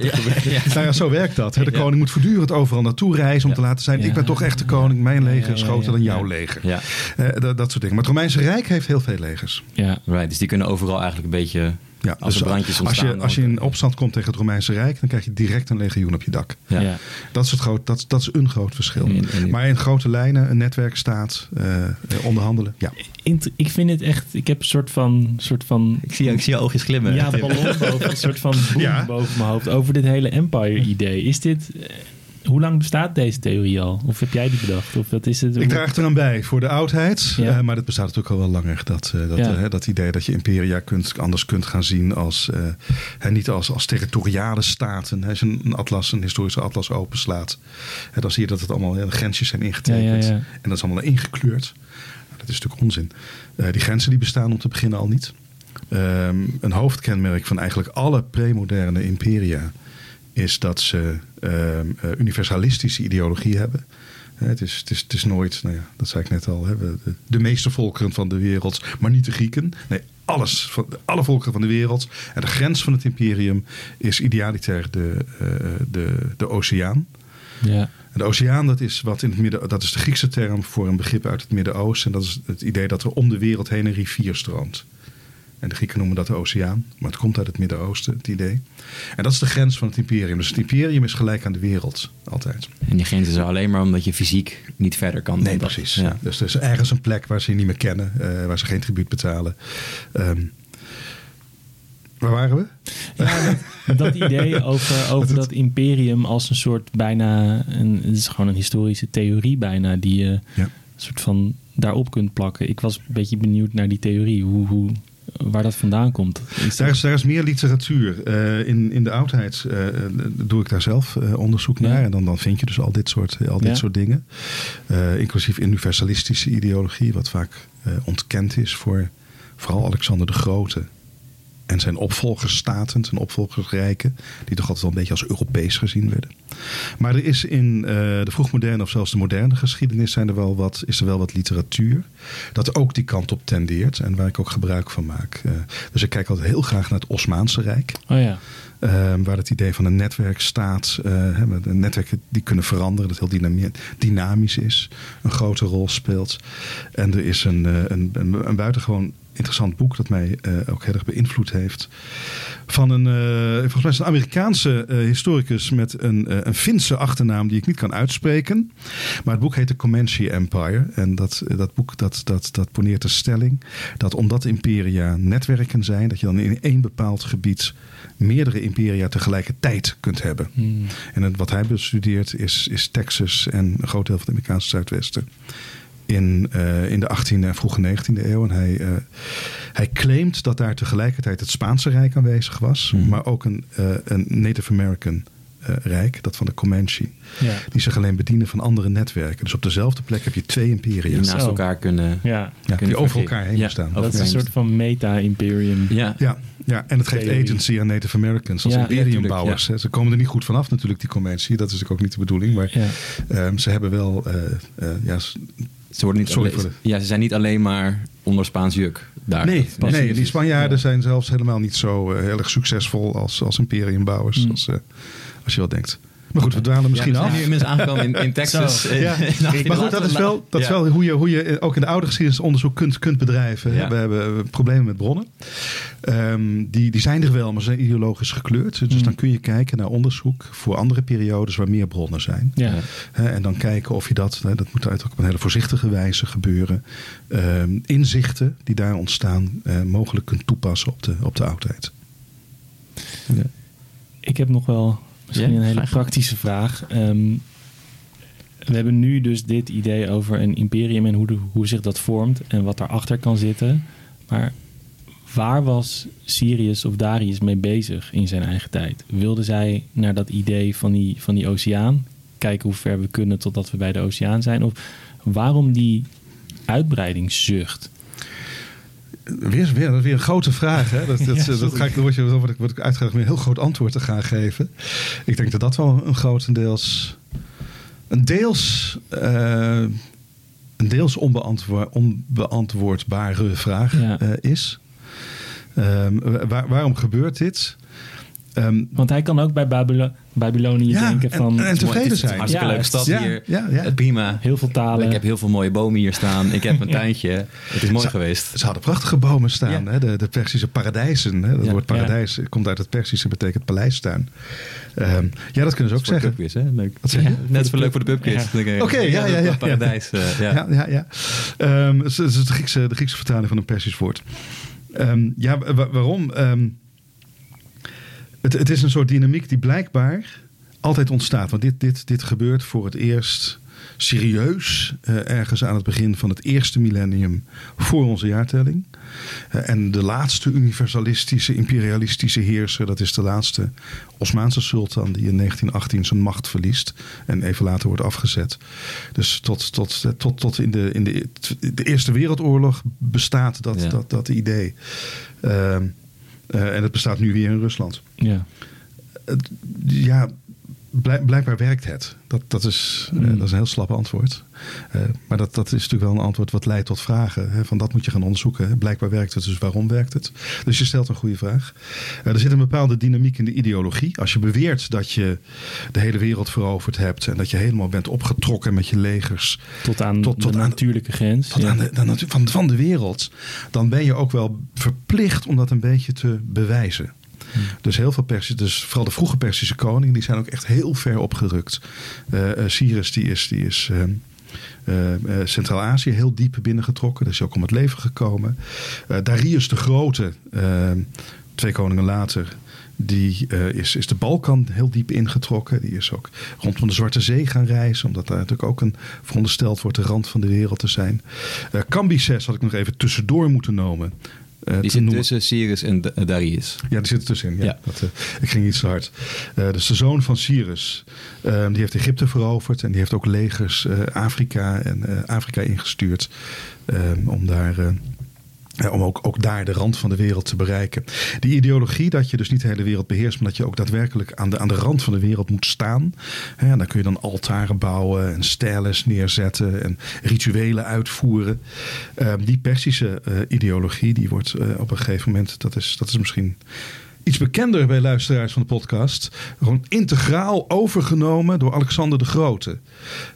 Nou ja, zo werkt dat. Hè. De koning moet voortdurend overal naartoe reizen om te laten zijn... ik ben toch echt de koning, mijn leger is ja, groter ja. dan jouw leger. Ja, Eh, dat, dat soort dingen. Maar het Romeinse Rijk heeft heel veel legers. ja. right. Dus die kunnen overal eigenlijk een beetje... Ja, Als er brandjes als je, als je in opstand komt tegen het Romeinse Rijk... dan krijg je direct een legioen op je dak. Ja. Ja. Dat is, het groot, dat, dat is een groot verschil. Maar in grote lijnen, een netwerk staat, eh, eh, onderhandelen. Ja. Ik vind het echt, ik heb een soort van, soort van Ik zie, ik zie je oogjes glimmen. ja, ballon boven, een soort van boom Ja. boven mijn hoofd over dit hele empire-idee. Is dit, eh, hoe lang bestaat deze theorie al? Of heb jij die bedacht? Of wat is het? Ik draag eraan bij voor de oudheid. Ja. eh, maar dat bestaat natuurlijk al wel langer. Dat, eh, dat, Ja. eh, dat idee dat je imperia kunt, anders kunt gaan zien als... niet als, als territoriale staten. Als je een, atlas, een historische atlas openslaat... Dan zie je dat het allemaal de grensjes zijn ingetekend. Ja. En dat is allemaal ingekleurd. Nou, dat is natuurlijk onzin. Die grenzen die bestaan om te beginnen al niet. Ehm, een hoofdkenmerk van eigenlijk alle premoderne imperia... is dat ze ehm, eh, universalistische ideologie hebben... Het is, het, is, het is nooit, nou ja, dat zei ik net al, hè, de, de meeste volkeren van de wereld, maar niet de Grieken. Nee, alles, van, alle volkeren van de wereld. En de grens van het imperium is idealiter de, eh, de, de oceaan. Ja, En de oceaan, dat is, wat in het midden, dat is de Griekse term voor een begrip uit het Midden-Oosten. En dat is het idee dat er om de wereld heen een rivier stroomt. En de Grieken noemen dat de oceaan, maar het komt uit het Midden-Oosten, het idee. En dat is de grens van het imperium. Dus het imperium is gelijk aan de wereld, altijd. En die grens is alleen maar omdat je fysiek niet verder kan. Nee, precies. Ja. Dus er is ergens een plek waar ze je niet meer kennen, eh, waar ze geen tribuut betalen. Ehm, waar waren we? ja dat, dat idee over, over dat imperium als een soort bijna, een, het is gewoon een historische theorie bijna, die je Ja. een soort van daarop kunt plakken. Ik was een beetje benieuwd naar die theorie, hoe, hoe, waar dat vandaan komt. Is Daar is, daar is meer literatuur. Eh, in, in de oudheid eh, eh, doe ik daar zelf onderzoek Ja. naar. En dan, dan vind je dus al dit soort, al dit Ja. soort dingen. Inclusief universalistische ideologie, wat vaak ontkend is voor vooral Alexander de Grote. En zijn opvolgersstaten, zijn opvolgersrijken, die toch altijd wel een beetje als Europees gezien werden. Maar er is in uh, de vroegmoderne of zelfs de moderne geschiedenis zijn er wel wat, is er wel wat literatuur dat ook die kant op tendeert en waar ik ook gebruik van maak. Uh, dus ik kijk altijd heel graag naar het Osmaanse Rijk. Oh ja. Uh, waar het idee van een netwerkstaat, uh, netwerken die kunnen veranderen, dat heel dynamisch is, een grote rol speelt. En er is een, een, een, een buitengewoon interessant boek dat mij uh, ook heel erg beïnvloed heeft. Van een, uh, volgens mij is een Amerikaanse uh, historicus met een, een Finse achternaam die ik niet kan uitspreken. Maar het boek heet The Comanche Empire. En dat, dat boek dat, dat, dat poneert de stelling dat omdat imperia netwerken zijn, dat je dan in één bepaald gebied meerdere imperia tegelijkertijd kunt hebben. Hmm. En wat hij bestudeert is, is Texas en een groot deel van het Amerikaanse Zuidwesten in, uh, in de 18e en vroege 19e eeuw. En hij, uh, hij claimt dat daar tegelijkertijd het Spaanse Rijk aanwezig was, Mhm. maar ook een, uh, een Native American Rijk, dat van de Comanche, Ja. die zich alleen bedienen van andere netwerken. Dus op dezelfde plek heb je twee imperia. Die naast elkaar kunnen. Ja, Ja, die over elkaar heen Ja, staan. dat is een soort van meta-imperium. Ja, Ja, ja, en het geeft agency aan Native Americans als Ja, imperiumbouwers. hè. Ze komen er niet goed vanaf natuurlijk, die Comanche. Dat is natuurlijk ook niet de bedoeling. Maar Ja. ehm, ze hebben wel... eh, eh, ja, Ze, worden niet Sorry alleen- voor ja, ze zijn niet alleen maar onder Spaans juk daar. Nee, Dat- nee, die Spanjaarden Ja. zijn zelfs helemaal niet zo eh, heel erg succesvol als, als imperiumbouwers. Mm. Als, eh, als je wel denkt. Maar goed, we dwalen misschien ja, we af. zijn nu inmiddels aangekomen in, in Texas. Ja. nou, Maar goed, dat is wel, dat is Ja. wel hoe, je, hoe je ook in de oude geschiedenisonderzoek kunt, kunt bedrijven. Ja. We hebben eh, problemen met bronnen. Ehm, die, die zijn er wel, maar ze zijn ideologisch gekleurd. Dus Mm. dan kun je kijken naar onderzoek voor andere periodes waar meer bronnen zijn. Ja. En dan kijken of je dat, dat moet uit ook op een hele voorzichtige wijze gebeuren. Ehm, inzichten die daar ontstaan, eh, mogelijk kunt toepassen op de, op de oudheid. Ik heb nog wel misschien Ja, een hele praktische vraag. Ehm, we hebben nu dus dit idee over een imperium en hoe, de- hoe zich dat vormt en wat daarachter kan zitten. Maar waar was Sirius of Darius mee bezig in zijn eigen tijd? Wilden zij naar dat idee van die, van die oceaan? Kijken hoe ver we kunnen totdat we bij de oceaan zijn? Of waarom die uitbreidingszucht? Weer, weer, weer een grote vraag. Hè? Dat, dat, Ja, dat ga ik, dan word, je, word ik, word ik uitgedaagd om een heel groot antwoord te gaan geven. Ik denk dat dat wel een grotendeels. Een deels. eh, een deels onbeantwoord, onbeantwoordbare vraag Ja. eh, is. Ehm, waar- waarom gebeurt dit? Ehm, Want hij kan ook bij Babylo- Babylonië Ja, denken en- van... en tevreden Het zijn. Hartstikke Ja, leuke stad ja, hier. ja, ja. Eh, Prima. heel veel talen. Ik heb heel veel mooie bomen hier staan. Ik heb een tuintje. Het is mooi Ze- geweest. Ze hadden prachtige bomen staan. Ja. Hè? De, de Persische paradijzen. Hè? Dat Ja. woord paradijs komt uit het Persische, betekent paleistuin. Ehm, ja, dat kunnen ze ook zeggen. pubquiz, hè? Leuk. Wat zeg je? Ja, net zo leuk voor de pubquiz. Oké, ja, ja, ja. Paradijs. eh, ja. Ja, ja, ja. Ehm, het is- het de Griekse, de Griekse vertaling van een Persisch woord. Ehm, ja, wa- waarom? Het, het is een soort dynamiek die blijkbaar altijd ontstaat. Want dit, dit, dit gebeurt voor het eerst serieus eh, ergens aan het begin van het eerste millennium voor onze jaartelling. Eh, en de laatste universalistische, imperialistische heerser, dat is de laatste Osmaanse sultan die in 1918 zijn macht verliest en even later wordt afgezet. Dus tot, tot, tot, tot in, de, in de, de Eerste Wereldoorlog bestaat dat, Ja. dat, dat idee. Eh, en het bestaat nu weer in Rusland. Ja. Ja, blijkbaar werkt het. Dat, dat, is, eh, Mm. dat is een heel slap antwoord. Eh, maar dat, dat is natuurlijk wel een antwoord wat leidt tot vragen. Hè? Van dat moet je gaan onderzoeken. Hè? Blijkbaar werkt het, dus waarom werkt het? Dus je stelt een goede vraag. Eh, er zit een bepaalde dynamiek in de ideologie. Als je beweert dat je de hele wereld veroverd hebt... en dat je helemaal bent opgetrokken met je legers... Tot aan Tot- tot de aan- natuurlijke grens. Tot ja. aan de, van, van de wereld, dan ben je ook wel verplicht om dat een beetje te bewijzen. Dus heel veel Persisch, dus vooral de vroege Persische koningen, die zijn ook echt heel ver opgerukt. Eh, eh, Cyrus, die is, die is ehm, eh, Centraal-Azië heel diep binnengetrokken. Daar is ook om het leven gekomen. Darius de Grote, ehm, twee koningen later, die is, is de Balkan heel diep ingetrokken. Die is ook rondom de Zwarte Zee gaan reizen. Omdat daar natuurlijk ook een verondersteld wordt de rand van de wereld te zijn. Cambyses had ik nog even tussendoor moeten noemen. Eh, Die zit noemen. tussen Cyrus en Da- Darius. Ja, die zit er tussenin. Ja. Ja. Dat, eh, ik ging iets te hard. Eh, dus de zoon van Cyrus, eh, die heeft Egypte veroverd. En die heeft ook legers eh, Afrika en eh, Afrika ingestuurd. eh, om daar eh, Eh, om ook, ook daar de rand van de wereld te bereiken. Die ideologie dat je dus niet de hele wereld beheerst, maar dat je ook daadwerkelijk aan de, aan de rand van de wereld moet staan. En dan kun je dan altaren bouwen en stijles neerzetten en rituelen uitvoeren. Eh, die Persische eh, ideologie, die wordt eh, op een gegeven moment, dat is, dat is misschien iets bekender bij luisteraars van de podcast. Gewoon integraal overgenomen door Alexander de Grote.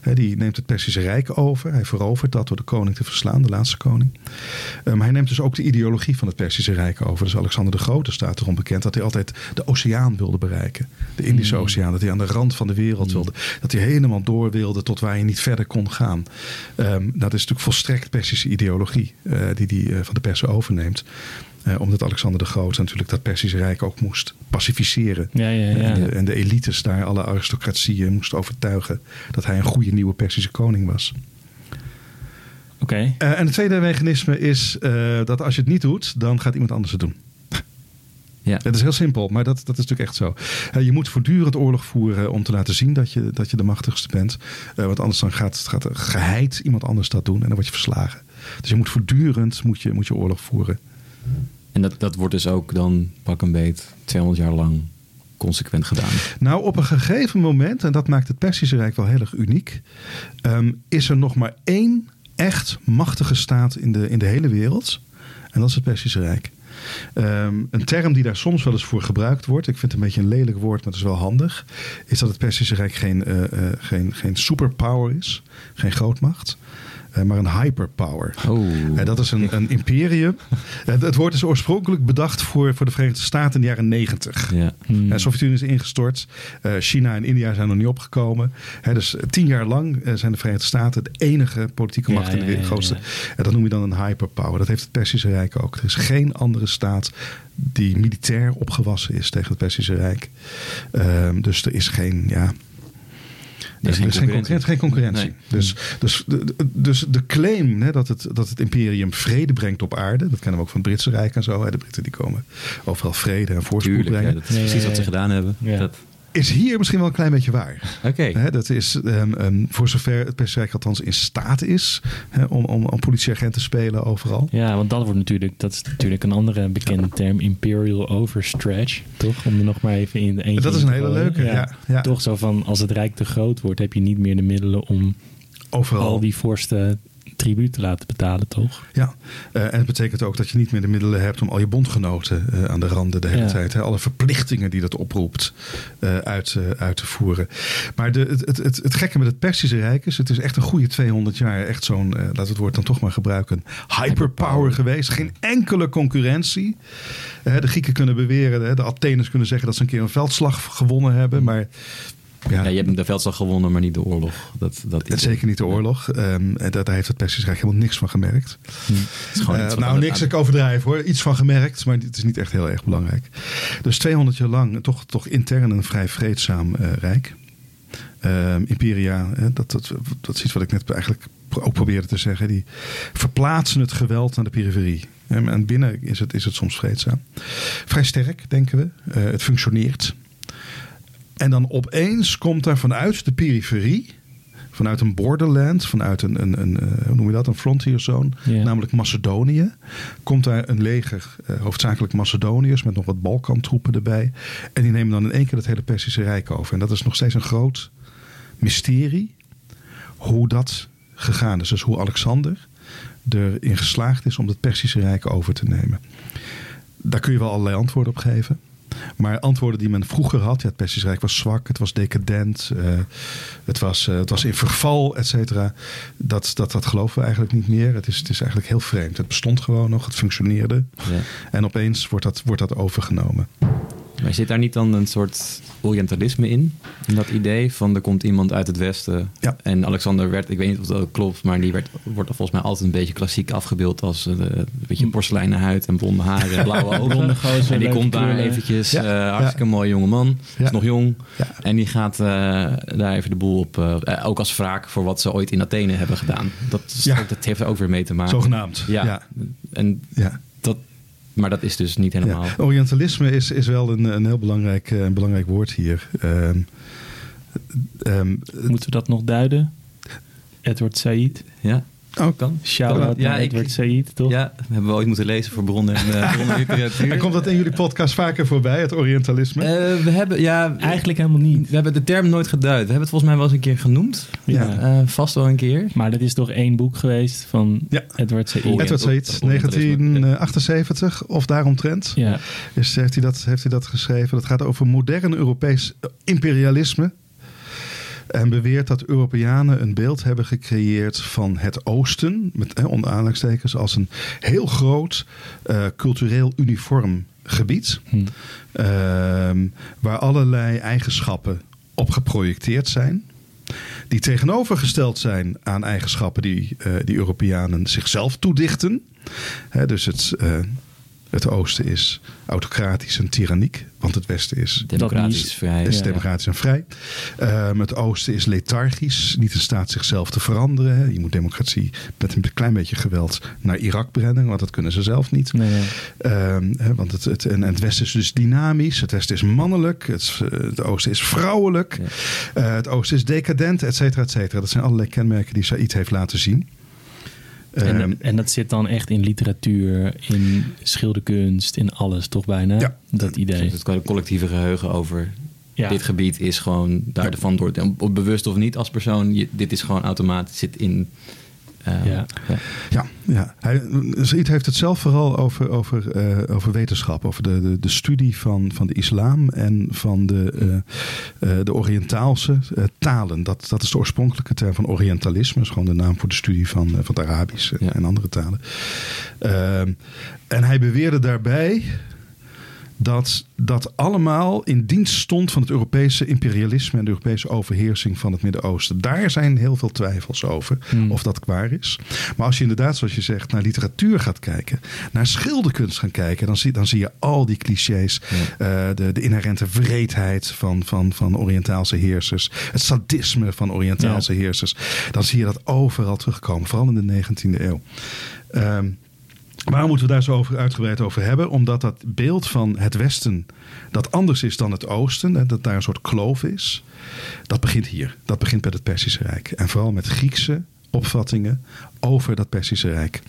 Hè, die neemt het Persische Rijk over. Hij verovert dat door de koning te verslaan, de laatste koning. Eh, maar hij neemt dus ook de ideologie van het Persische Rijk over. Dus Alexander de Grote staat erom bekend dat hij altijd de oceaan wilde bereiken. De Indische Oceaan. Dat hij aan de rand van de wereld wilde. Dat hij helemaal door wilde tot waar je niet verder kon gaan. Ehm, dat is natuurlijk volstrekt Persische ideologie eh, die hij van de Persen overneemt. Eh, omdat Alexander de Grote natuurlijk dat Persische Rijk ook moest pacificeren. Ja, ja, ja. En, de, en de elites daar, alle aristocratieën, moesten overtuigen dat hij een goede nieuwe Persische koning was. Oké. Eh, en het tweede mechanisme is eh, dat als je het niet doet, dan gaat iemand anders het doen. Ja. Het is heel simpel, maar dat, dat is natuurlijk echt zo. Je moet voortdurend oorlog voeren om te laten zien dat je, dat je de machtigste bent. Want anders dan gaat, gaat geheid iemand anders dat doen en dan word je verslagen. Dus je moet voortdurend moet je, moet je oorlog voeren. En dat, dat wordt dus ook dan pak een beet 200 jaar lang consequent gedaan. Nou, op een gegeven moment, en dat maakt het Persische Rijk wel heel erg uniek, ehm, is er nog maar één echt machtige staat in de, in de hele wereld. En dat is het Persische Rijk. Ehm, een term die daar soms wel eens voor gebruikt wordt, ik vind het een beetje een lelijk woord, maar het is wel handig, is dat het Persische Rijk geen, eh, eh, geen, geen superpower is, geen grootmacht. Eh, maar een hyperpower. Oh. En dat is een, een imperium. het, het woord is oorspronkelijk bedacht voor, voor de Verenigde Staten in de jaren negentig. Ja. Hmm. De Sovjet-Unie is ingestort. Eh, China en India zijn nog niet opgekomen. Dus tien jaar lang eh, zijn de Verenigde Staten de enige politieke Ja, macht in de grootste. ja. En dat noem je dan een hyperpower. Dat heeft het Persische Rijk ook. Er is geen andere staat die militair opgewassen is tegen het Persische Rijk. Ehm, dus er is geen, ja, Er is er geen is geen concurrentie. concurrentie. Geen concurrentie. Nee. Dus, dus, de, dus de claim hè, dat, het, dat het imperium vrede brengt op aarde, dat kennen we ook van het Britse Rijk en zo. Hè. De Britten die komen overal vrede en voorspoed Tuurlijk, ja, brengen. dat is precies wat ze gedaan hebben. Ja. Dat- Is hier misschien wel een klein beetje waar. Oké. Dat is ehm, ehm, voor zover het Persische Rijk althans in staat is om, om, om politieagent te spelen overal. Ja, want dat wordt natuurlijk, dat is natuurlijk een andere bekende term, imperial overstretch, toch? Om er nog maar even in de eentje Dat is een hele leuke, ja, ja. Toch zo van, als het rijk te groot wordt, heb je niet meer de middelen om Overal. al die vorsten tribuut te laten betalen, toch? Ja, Eh, en het betekent ook dat je niet meer de middelen hebt om al je bondgenoten eh, aan de randen de hele Ja. tijd, hè, alle verplichtingen die dat oproept, eh, uit, uit te voeren. Maar de, het, het, het, het gekke met het Persische Rijk is, het is echt een goede 200 jaar, echt zo'n, we het woord dan toch maar gebruiken, hyperpower geweest. Geen enkele concurrentie. De Grieken kunnen beweren, de Atheners kunnen zeggen dat ze een keer een veldslag gewonnen hebben, maar ja, Ja, je hebt de veldslag gewonnen, maar niet de oorlog. Dat, dat het zeker niet de oorlog. Ehm, en daar daar heeft het Persische Rijk helemaal niks van gemerkt. Is gewoon Eh, nou, niks ik overdrijf hoor. Iets van gemerkt, maar het is niet echt heel erg belangrijk. Dus 200 jaar lang toch, toch intern een vrij vreedzaam eh, rijk. Ehm, imperia, hè, dat, dat, dat is iets wat ik net eigenlijk ook probeerde te zeggen. Die verplaatsen het geweld naar de periferie. En en binnen is het, is het soms vreedzaam. Vrij sterk, denken we. Eh, het functioneert. En dan opeens komt daar vanuit de periferie vanuit een borderland, vanuit een, een, een eh, hoe noem je dat, een frontier zone, namelijk Macedonië, komt daar een leger, eh, hoofdzakelijk Macedoniërs, met nog wat Balkantroepen erbij. En die nemen dan in één keer het hele Persische Rijk over. En dat is nog steeds een groot mysterie hoe dat gegaan is. Dus hoe Alexander erin geslaagd is om het Persische Rijk over te nemen. Daar kun je wel allerlei antwoorden op geven. Maar antwoorden die men vroeger had, ja, het Persische Rijk was zwak, het was decadent, eh, het, was, eh, het was in verval, et cetera. Dat, dat, dat geloven we eigenlijk niet meer. Het is, het is eigenlijk heel vreemd. Het bestond gewoon nog, het functioneerde. Ja. En opeens wordt dat, wordt dat overgenomen. Maar zit daar niet dan een soort Orientalisme in? In dat idee van er komt iemand uit het Westen. Ja. En Alexander werd, ik weet niet of dat klopt, maar die werd, wordt volgens mij altijd een beetje klassiek afgebeeld als eh, een beetje porseleinen huid en blonde haren, blauwe ogen. Gozer, en die komt daar eventjes, Ja. eh, hartstikke mooie jonge man, Ja. is nog jong. Ja. En die gaat eh, daar even de boel op, ook als wraak voor wat ze ooit in Athene hebben gedaan. Dat, Ja. dat heeft er ook weer mee te maken. Zogenaamd. Ja. Ja. En Ja. Maar dat is dus niet helemaal. Ja. Orientalisme is, is wel een, een heel belangrijk, eh, een belangrijk woord hier. Ehm, ehm, Moeten we dat nog duiden? Edward Said. Ja. Oh, kan. Shout-out Ja, Edward Said, toch? Ja, dat hebben we ooit moeten lezen voor bronnen en uh. En komt dat in jullie podcast vaker voorbij, het Orientalisme? Eh, we hebben, ja, Eigenlijk helemaal niet. we hebben de term nooit geduid. We hebben het volgens mij wel eens een keer genoemd. Ja. Eh, vast wel een keer. Maar dat is toch één boek geweest van Ja. Edward Said. Edward Said, Orientalisme. 1978 of daaromtrent. Ja, Is, heeft, hij dat, heeft hij dat geschreven? Dat gaat over modern Europees imperialisme. En beweert dat Europeanen een beeld hebben gecreëerd van het Oosten, met hè, onder aanhalingstekens, als een heel groot eh, cultureel uniform gebied. Hm. Ehm, waar allerlei eigenschappen op geprojecteerd zijn. Die tegenovergesteld zijn aan eigenschappen die, eh, die Europeanen zichzelf toedichten. Hè, dus het, eh, het oosten is autocratisch en tyranniek, want het westen is Democratisch, niet- vrij. is Ja. democratisch en vrij. Ehm, het oosten is lethargisch, niet in staat zichzelf te veranderen. hè. Je moet democratie met een klein beetje geweld naar Irak brengen, want dat kunnen ze zelf niet. nee, nee. Ehm, hè, want het, het, en het westen is dus dynamisch, het westen is mannelijk, het, eh, het oosten is vrouwelijk, Ja. eh, het oosten is decadent, et cetera, et cetera. Dat zijn allerlei kenmerken die Said heeft laten zien. Ehm, En, en dat zit dan echt in literatuur, in schilderkunst, in alles toch bijna? Ja. Dat idee. Dus het collectieve geheugen over Ja. dit gebied is gewoon daarvan door. Op, op bewust of niet als persoon, je- dit is gewoon automatisch zit in. Eh, Ja. ja. Ja, ja. Hij, Said heeft het zelf vooral over, over, eh, over wetenschap, over de, de, de studie van, van de islam en van de, eh, eh, de Oriëntaalse talen. Dat, dat is de oorspronkelijke term van Orientalisme, dat is gewoon de naam voor de studie van, van het Arabisch en, Ja. en andere talen. Ehm, en hij beweerde daarbij dat dat allemaal in dienst stond van het Europese imperialisme en de Europese overheersing van het Midden-Oosten. Daar zijn heel veel twijfels over Hmm. of dat waar is. Maar als je inderdaad, zoals je zegt, naar literatuur gaat kijken, naar schilderkunst gaan kijken, dan zie, dan zie je al die clichés, eh, de, de inherente wreedheid van, van, van Oriëntaalse heersers, het sadisme van Oriëntaalse heersers. Dan zie je dat overal terugkomen, vooral in de 19e eeuw. Ehm, Waarom moeten we daar zo uitgebreid over hebben? Omdat dat beeld van het Westen dat anders is dan het Oosten, dat daar een soort kloof is, dat begint hier. Dat begint met het Perzische Rijk. En vooral met Griekse opvattingen over dat Perzische Rijk.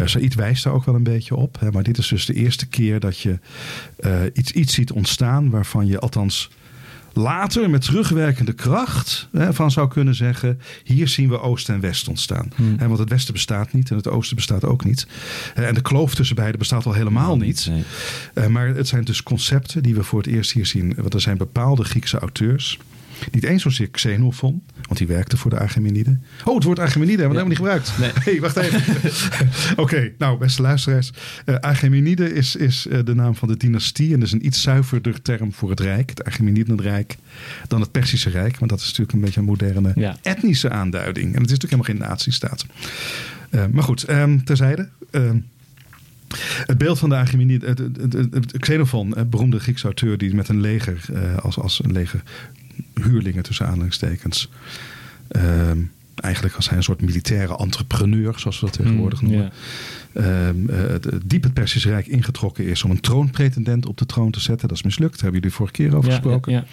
Uh, Said wijst daar ook wel een beetje op. Hè, maar dit is dus de eerste keer dat je uh, iets, iets ziet ontstaan waarvan je althans later met terugwerkende kracht hè, van zou kunnen zeggen: hier zien we Oost en West ontstaan. Hmm. Hè, want het Westen bestaat niet en het Oosten bestaat ook niet. En de kloof tussen beiden bestaat al helemaal niet. Nee. Uh, maar het zijn dus concepten die we voor het eerst hier zien. Want er zijn bepaalde Griekse auteurs. Niet eens zozeer Xenophon, want die werkte voor de Archimeniden. Oh, het woord Archimenide hebben we Ja. helemaal niet gebruikt. Nee. hey, wacht even. Oké, nou, beste luisteraars. Uh, Archimenide is, is uh, de naam van de dynastie. En dat is een iets zuiverder term voor het Rijk, het Archimenidenrijk, dan het Persische Rijk. Want dat is natuurlijk een beetje een moderne Ja. etnische aanduiding. En het is natuurlijk helemaal geen nazistaat. Uh, maar goed, um, terzijde. Um, het beeld van de het Xenophon, beroemde Griekse auteur die met een leger, als, als een leger huurlingen tussen aanhalingstekens, uh, eigenlijk als hij een soort militaire entrepreneur, zoals we dat tegenwoordig Mm, noemen, yeah. uh, uh, diep het Persische Rijk ingetrokken is om een troonpretendent op de troon te zetten. Dat is mislukt, daar hebben jullie vorige keer over Ja, gesproken. ja,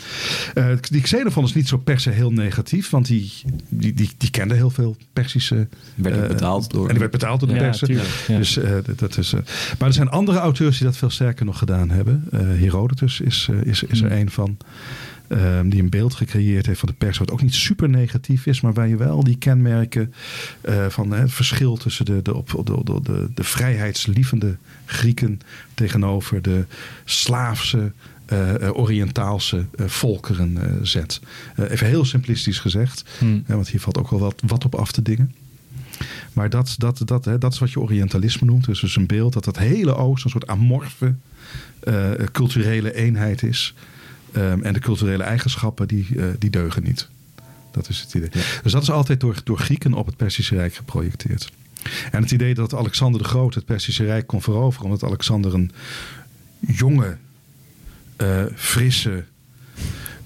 ja. Uh, die Xenophon is niet zo per se heel negatief, want die, die, die, die kende heel veel Persische... Werd ook betaald door... En die werd betaald door de Ja, persen. tuurlijk, ja. Dus, uh, dat is, maar er zijn andere auteurs die dat veel sterker nog gedaan hebben. Uh, Herodotus is, is, is er Hmm. een van. Um, die een beeld gecreëerd heeft van de pers, wat ook niet super negatief is, maar waar je wel die kenmerken uh, van het verschil tussen de, de, de, de, de, de vrijheidslievende Grieken tegenover de slaafse, uh, Oriëntaalse uh, volkeren zet. Eh, even heel simplistisch gezegd, Hmm. hè, want hier valt ook wel wat, wat op af te dingen. Maar dat, dat, dat, hè, dat is wat je Orientalisme noemt. Dus, dus een beeld dat het hele Oosten een soort amorfe culturele eenheid is. Um, en de culturele eigenschappen die, uh, die deugen niet. Dat is het idee. Ja. Dus dat is altijd door, door Grieken op het Perzische Rijk geprojecteerd. En het idee dat Alexander de Groot het Perzische Rijk kon veroveren, omdat Alexander een jonge, uh, frisse,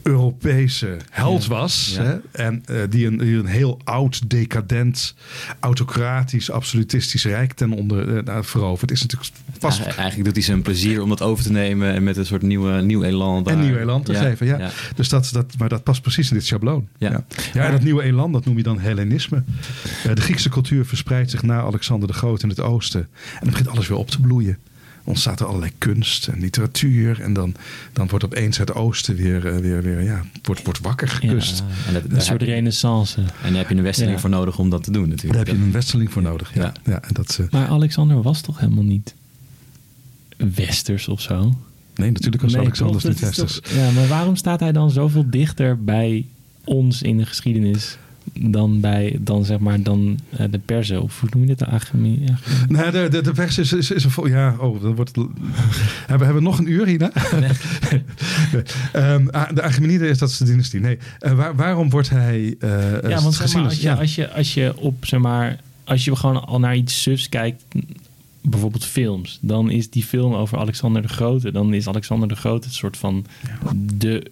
Europese held was. Ja. Hè? En eh, die, een, die een heel oud, decadent, autocratisch, absolutistisch rijk ten onder eh, veroverd. Is natuurlijk pas Eigen- Eigenlijk doet hij zijn plezier om dat over te nemen en met een soort nieuwe, nieuw elan. daar- en nieuw elan te geven. Ja. Dus dat, dat, maar dat past precies in dit schabloon. Ja. Ja. Ja, en dat nieuwe elan, dat noem je dan Hellenisme. Eh, de Griekse cultuur verspreidt zich na Alexander de Groot in het oosten. En dan begint alles weer op te bloeien. Ontstaat er allerlei kunst en literatuur. En dan, dan wordt opeens het oosten weer, eh, weer, weer ja, wordt, wordt wakker gekust. En, dat, Een daar soort renaissance. en daar heb je een westerling Ja. voor nodig om dat te doen Daar natuurlijk. heb je een westerling voor nodig. Ja. Ja. Ja. en dat, eh, Maar Alexander was toch helemaal niet westers of zo? nee, natuurlijk was Nee, Alexander niet westers. toch- Ja, maar waarom staat hij dan zoveel dichter bij ons in de geschiedenis dan bij dan zeg maar dan eh, de Perzen of hoe noem je dit? Nou, de, de, de pers is, is, is een vol. Ja, oh, dan wordt hebben, hebben we nog een uur hierna? Nee. Ehm, ah, de Achemenides is dat is de dynastie. Nee, Eh, waar- waarom wordt hij. eh Ja, want zeg gezien maar, als- je, ja. als, je, als je op zeg maar als je gewoon al naar iets sufs kijkt, bijvoorbeeld films, dan is die film over Alexander de Grote, dan is Alexander de Grote het soort van de,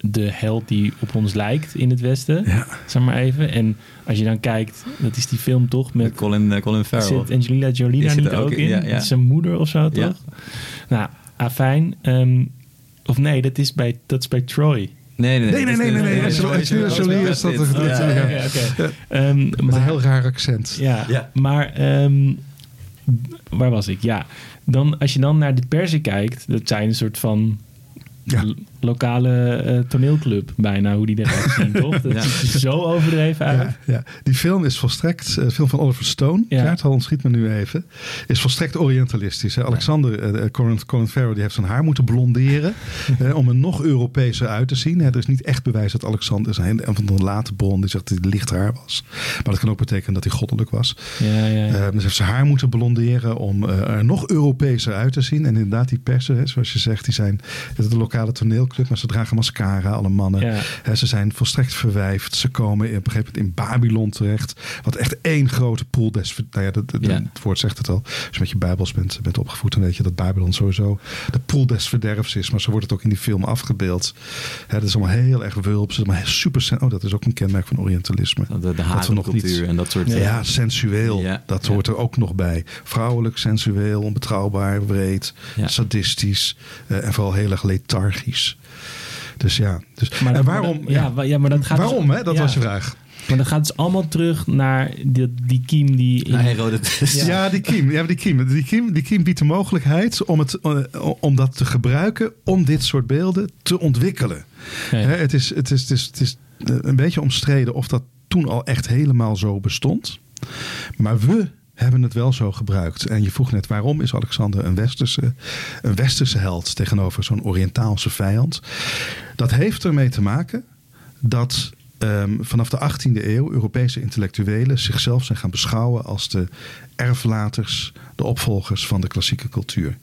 de held die op ons lijkt in het Westen, Ja. zeg maar even. En als je dan kijkt, dat is die film toch met Colin, eh, Colin Farrell. Zit Angelina Jolie Die daar niet er ook in? in, ja, ja. Zijn moeder of zo, Ja. toch? Nou, afijn. ehm, of nee, dat is bij, dat is bij Troy. Nee, nee, Nee, nee, nee, Jolie is dat- Met een heel raar accent. ja, Ja. maar ehm, waar was ik? Ja, dan, als je dan naar de persen kijkt, dat zijn een soort van Ja. Lo- lokale eh, toneelclub bijna, hoe die eruit zien, toch? Dat Ja. ziet er zo overdreven uit. Ja, ja, die film is volstrekt, eh, film van Oliver Stone, Ja. het schiet me nu even, is volstrekt orientalistisch. Hè. Alexander, eh, Colin, Colin Farrell, die heeft zijn haar moeten blonderen eh, om er nog Europeeser uit te zien. Hè. Er is niet echt bewijs dat Alexander, is een een van de late bron, die zegt dat hij licht haar was. Maar dat kan ook betekenen dat hij goddelijk was. Ja, ja, dus heeft zijn haar moeten blonderen om er nog Europeeser uit te zien. En inderdaad, die persen, hè, zoals je zegt, die zijn de lokale maar ze dragen mascara, alle mannen. Ja. Ze zijn volstrekt verwijfd. Ze komen op een gegeven moment in Babylon terecht. Wat echt één grote pool des... Nou ja, dat, dat- Ja. het woord zegt het al. Als je met je bijbels bent, bent opgevoed, dan weet je dat Babylon sowieso de pool des verderfs is. Maar zo wordt het ook in die film afgebeeld. Hè, dat is allemaal heel erg wulps. Het allemaal super... Oh, dat is ook een kenmerk van orientalisme. De, de Dat we nog niet- en dat soort... Ja, sensueel. Ja, dat ja. hoort er ook nog bij. Vrouwelijk, sensueel, onbetrouwbaar, breed, sadistisch eh, en vooral heel erg lethargisch. Dus ja, dus, Maar en waarom? maar ja, ja, maar dat gaat dus- waarom, hè? Dat ja. was je vraag. Maar dat gaat dus allemaal terug naar die, die kiem die... in-. Ja. Ja, die kiem. Ja, die kiem. Die kiem, die kiem biedt de mogelijkheid om, het, eh, om dat te gebruiken om dit soort beelden te ontwikkelen. Ja. Hè, het, is, het, is, het, is, het is eh, een beetje omstreden of dat toen al echt helemaal zo bestond. Maar we hebben het wel zo gebruikt. En je vroeg net waarom is Alexander een westerse, een westerse held tegenover zo'n Oriëntaalse vijand. Dat heeft ermee te maken dat ehm, vanaf de 18e eeuw Europese intellectuelen zichzelf zijn gaan beschouwen als de erflaters, de opvolgers van de klassieke cultuur.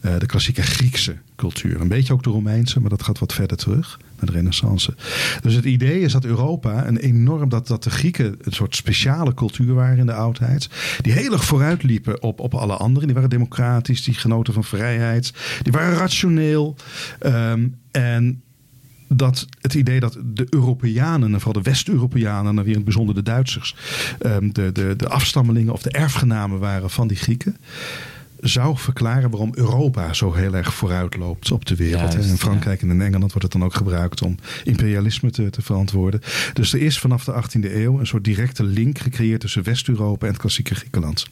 Eh, de klassieke Griekse cultuur. Een beetje ook de Romeinse, maar dat gaat wat verder terug naar de Renaissance. Dus het idee is dat Europa een enorm, dat, dat de Grieken een soort speciale cultuur waren in de oudheid. Die heel erg vooruitliepen op, op alle anderen. Die waren democratisch, die genoten van vrijheid. Die waren rationeel. Ehm, en dat het idee dat de Europeanen, en vooral de West-Europeanen, en weer in het bijzonder de Duitsers, ehm, de, de, de afstammelingen of de erfgenamen waren van die Grieken, zou verklaren waarom Europa zo heel erg vooruit loopt op de wereld. Juist, en in Frankrijk en in Engeland wordt het dan ook gebruikt om imperialisme te, te verantwoorden. Dus er is vanaf de 18e eeuw een soort directe link gecreëerd tussen West-Europa en het klassieke Griekenland.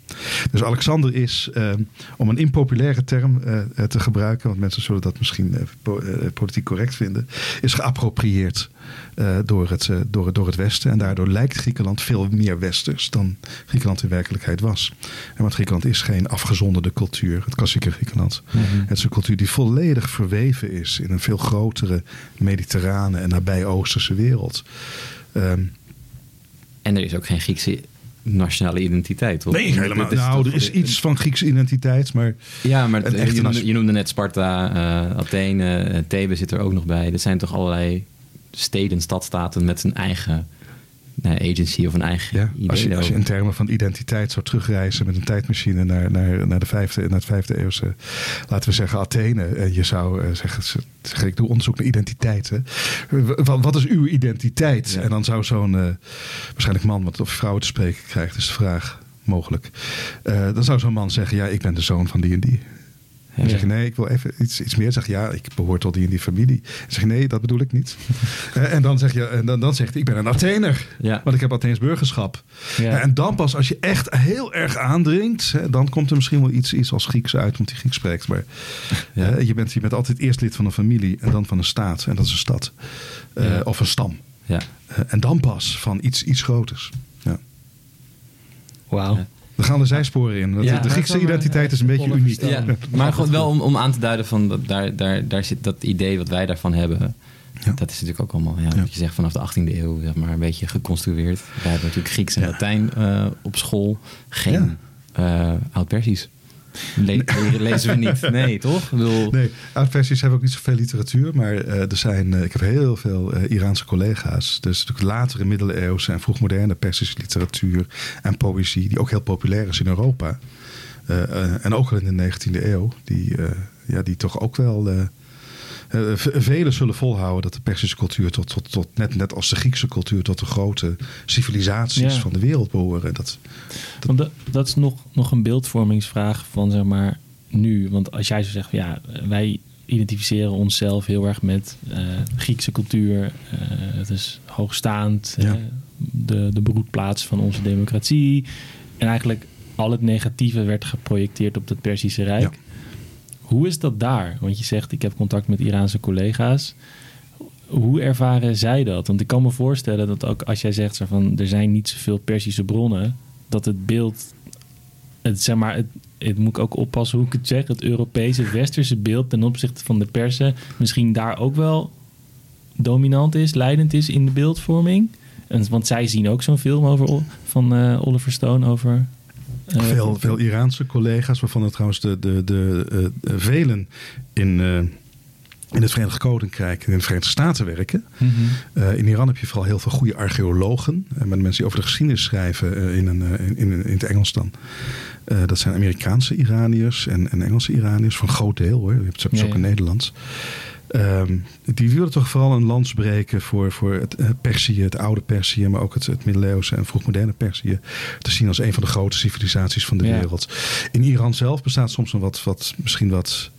Dus Alexander is, ehm, om een impopulaire term eh, eh, te gebruiken, want mensen zullen dat misschien eh, eh, politiek correct vinden, is geappropriëerd eh, door, het, eh, door, het- door het Westen. En daardoor lijkt Griekenland veel meer Westers dan Griekenland in werkelijkheid was. En want Griekenland is geen afgezonderde cultuur, het klassieke Griekenland. Het is een cultuur die volledig verweven is in een veel grotere mediterrane en nabij Oosterse wereld. Ehm, En er is ook geen Griekse nationale identiteit, toch? nee, helemaal. Nou, er is iets van Griekse identiteit, maar Ja, maar het- je, noemde, nation- je noemde net Sparta, eh, Athene, Thebe zit er ook nog bij. Dat zijn toch allerlei steden, stadstaten met zijn eigen nou, agency of een eigen Ja, idee. als, je, als je in termen van identiteit zou terugreizen met een tijdmachine naar, naar, naar, de, vijfde, naar het vijfde eeuwse, laten we zeggen Athene. En je zou eh, zeggen, ik doe onderzoek naar identiteit. Hè. Wat, is uw identiteit? Ja. En dan zou zo'n, eh, waarschijnlijk man, want of je vrouwen te spreken krijgt, is de vraag mogelijk. Eh, dan zou zo'n man zeggen, ja, ik ben de zoon van die en die. En dan zeg je, nee, ik wil even iets, iets meer. Zeg je, ja, ik behoor tot die en die familie. Dan zeg je, nee, dat bedoel ik niet. Eh, en dan zeg je, en dan, dan zegt hij, ik ben een Athener. Ja. Want ik heb Atheens burgerschap. Ja. En dan pas, als je echt heel erg aandringt, hè, dan komt er misschien wel iets, iets als Grieks uit, omdat hij Grieks spreekt. Maar Ja. hè, je, bent, je bent altijd eerst lid van een familie en dan van een staat. En dat is een stad. Eh, Ja. Of een stam. Ja. Eh, en dan pas van iets, iets groters. Ja. Wauw. We gaan de zijsporen in. Ja, de Griekse identiteit is een eh, beetje uniek. Ja, maar gewoon wel om, om aan te duiden van dat, daar, daar, daar zit dat idee wat wij daarvan hebben. Ja. Dat is natuurlijk ook allemaal, ja, Ja. wat je zegt, vanaf de 18e eeuw zeg maar, een beetje geconstrueerd. Wij hebben natuurlijk Grieks en Ja. Latijn eh, op school. Geen Ja. eh, Oud-Persisch. Le- le- lezen we niet. Nee, toch? Ik bedoel, Nee, oud-versies hebben ook niet zoveel literatuur. Maar eh, er zijn, eh, ik heb heel veel eh, Iraanse collega's. Dus natuurlijk latere middeleeuwse en vroegmoderne Persische literatuur en poëzie. Die ook heel populair is in Europa. En ook al in de 19e eeuw. Die, ja, die toch ook wel... eh, velen zullen volhouden dat de Persische cultuur tot, tot, tot net, net als de Griekse cultuur tot de grote civilisaties Ja. van de wereld behoren. Dat, Want dat, dat is nog, nog een beeldvormingsvraag van zeg maar nu. Want als jij zo zegt, ja, wij identificeren onszelf heel erg met eh, Griekse cultuur. eh, het is hoogstaand, Ja. de, de broedplaats van onze democratie. En eigenlijk al het negatieve werd geprojecteerd op het Perzische Rijk. Ja. Hoe is dat daar? Want je zegt, ik heb contact met Iraanse collega's. Hoe ervaren zij dat? Want ik kan me voorstellen dat ook als jij zegt van er zijn niet zoveel Persische bronnen, dat het beeld, het, zeg maar, het, het moet ik ook oppassen hoe ik het zeg, het Europese westerse beeld ten opzichte van de Persen misschien daar ook wel dominant is, leidend is in de beeldvorming. Want zij zien ook zo'n film over, van eh, Oliver Stone over. Eh, veel, veel Iraanse collega's, waarvan er trouwens de, de, de, eh, eh, velen in, in het Verenigd Koninkrijk en in de Verenigde Staten werken. Mhm. In Iran heb je vooral heel veel goede archeologen. En met mensen die over de geschiedenis schrijven in, een, in, in, in het Engels dan. Dat zijn Amerikaanse Iraniërs en, en Engelse Iraniërs. Van een groot deel hoor. Je hebt ze ook in. Nederlands. Ehm, die willen toch vooral een lans breken voor, voor het eh, Perzië, het oude Perzië, maar ook het, het middeleeuwse en vroegmoderne Perzië. Te zien als een van de grote civilisaties van de Ja. wereld. In Iran zelf bestaat soms een wat, wat misschien wat.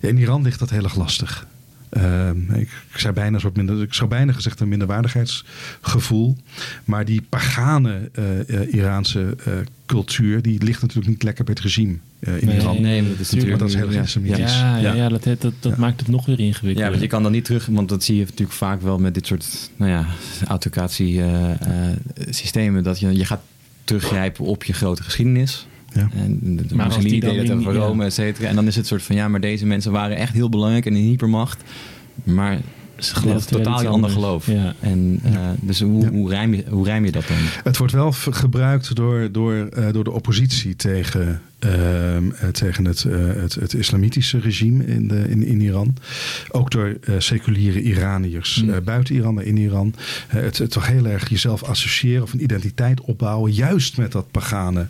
Ja, in Iran ligt dat heel erg lastig. Ehm, ik, ik, zou bijna een soort minder, ik zou bijna gezegd een minderwaardigheidsgevoel. Maar die pagane eh, eh, Iraanse eh, cultuur, die ligt natuurlijk niet lekker bij het regime eh, in Nee. Iran. nee, maar dat is natuurlijk... dat is heel ja, antisemitisch. Ja, ja, Ja. ja, dat, dat, dat Ja. maakt het nog weer ingewikkeld. Ja, want je kan dan niet terug, want dat zie je natuurlijk vaak wel met dit soort nou ja, autocratie-systemen. dat je, je gaat teruggrijpen op je grote geschiedenis. Ja. En de, de Maar als die Mussolini deed het over ja. Rome, et cetera. En dan is het soort van, ja, maar deze mensen waren echt heel belangrijk en een hypermacht. Maar ze geloven totaal in ander geloof. Ja. En, eh, dus hoe, Ja. hoe, rijm je, hoe rijm je dat dan? Het wordt wel gebruikt door, door, eh, door de oppositie tegen, tegen het, eh, het, het islamitische regime in, de, in, in Iran. Ook door eh, seculiere Iraniërs Hmm. eh, buiten Iran, maar in Iran. Het, het toch heel erg jezelf associëren of een identiteit opbouwen, juist met dat pagane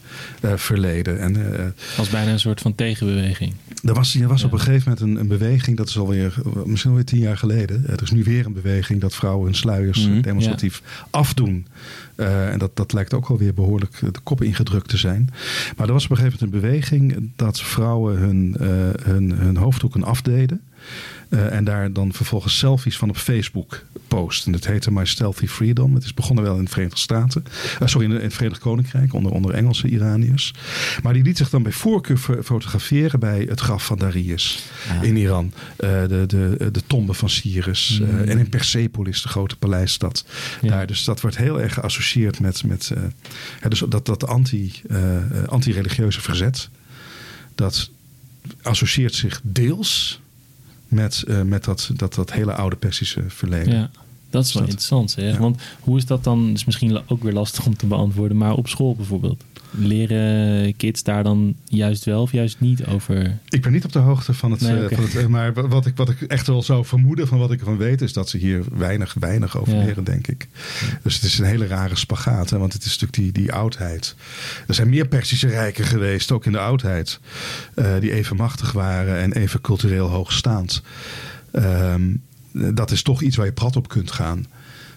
verleden. En Als bijna een soort van tegenbeweging. er was, er was Ja. op een gegeven moment een, een beweging, dat is alweer misschien alweer tien jaar geleden. Er is nu weer een beweging dat vrouwen hun sluiers Mhm, demonstratief afdoen. Eh, en dat, dat lijkt ook alweer behoorlijk eh, de kop ingedrukt te zijn. Maar er was op een gegeven moment een beweging dat vrouwen hun, eh, hun, hun hoofddoeken afdeden. Eh, en daar dan vervolgens selfies van op Facebook post. En dat heette My Stealthy Freedom. Het is begonnen wel in de Verenigde Staten. Eh, sorry, in, het Verenigd Koninkrijk, onder, onder Engelse Iraniërs. Maar die liet zich dan bij voorkeur fo- fotograferen bij het graf van Darius in Iran. Eh, de, de, de tombe van Cyrus. Mm. en in Persepolis, de grote paleisstad. Ja. Daar. Dus dat wordt heel erg geassocieerd met, met dus dat, dat anti, anti-religieuze verzet. Dat associeert zich deels met, eh, met dat, dat, dat hele oude Persische verleden. Ja. Dat is wel interessant, zeg. Ja. Want hoe is dat dan? is misschien ook weer lastig om te beantwoorden, maar op school bijvoorbeeld. Leren kids daar dan juist wel of juist niet over? Ik ben niet op de hoogte van het. Nee, eh, van het eh, maar wa- wat ik, wat ik echt wel zou vermoeden van wat ik ervan weet, is dat ze hier weinig, weinig over Ja. leren, denk ik. Dus het is een hele rare spagaat. Hè, want het is natuurlijk die, die oudheid. Er zijn meer Persische rijken geweest, ook in de oudheid. eh, die even machtig waren en even cultureel hoogstaand. Ehm, dat is toch iets waar je prat op kunt gaan.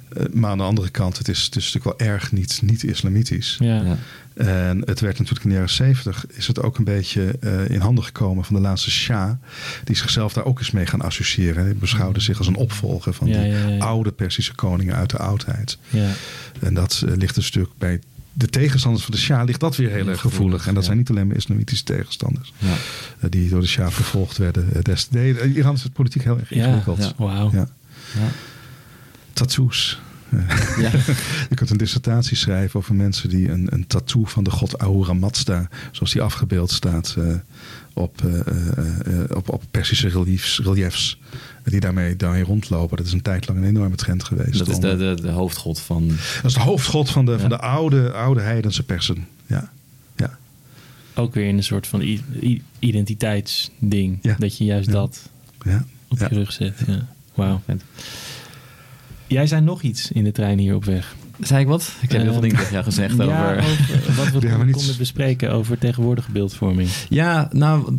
Eh, maar aan de andere kant, het is, het is natuurlijk wel erg niet, niet islamitisch. Ja. Ja. En het werd natuurlijk in de jaren zeventig is het ook een beetje eh, in handen gekomen van de laatste Shah. Die zichzelf daar ook eens mee gaan associëren. Hij beschouwde zich als een opvolger van Ja, die ja, ja. oude Persische koningen uit de oudheid. ja. En dat eh, ligt een stuk bij de tegenstanders van de Shah ligt dat weer heel erg gevoelig. En dat zijn niet alleen maar islamitische tegenstanders. Ja. eh, die door de Shah vervolgd werden. eh, des- nee, in Iran is het politiek heel erg ingewikkeld. ja. Wauw. Ja. Ja. Tattoos. Ja. Je kunt een dissertatie schrijven over mensen die een, een tattoo van de god Ahura Mazda, zoals die afgebeeld staat, eh, op, eh, eh, eh, op, op Persische reliefs, reliefs, die daarmee, daarmee rondlopen. Dat is een tijd lang een enorme trend geweest. Dat is de, de, de hoofdgod van... dat is de hoofdgod van de, van de oude, oude heidense persen. Ja. Ja. Ook weer in een soort van identiteitsding. Ja. Dat je juist Ja. dat Ja. op Ja. je rug zet. Ja. Wauw. Jij zei nog iets in de trein hier op weg. Zei ik wat? Ik heb heel veel Ehm, dingen tegen jou gezegd ja, over... over wat we Ja, maar niet- konden bespreken over tegenwoordige beeldvorming. Ja, nou,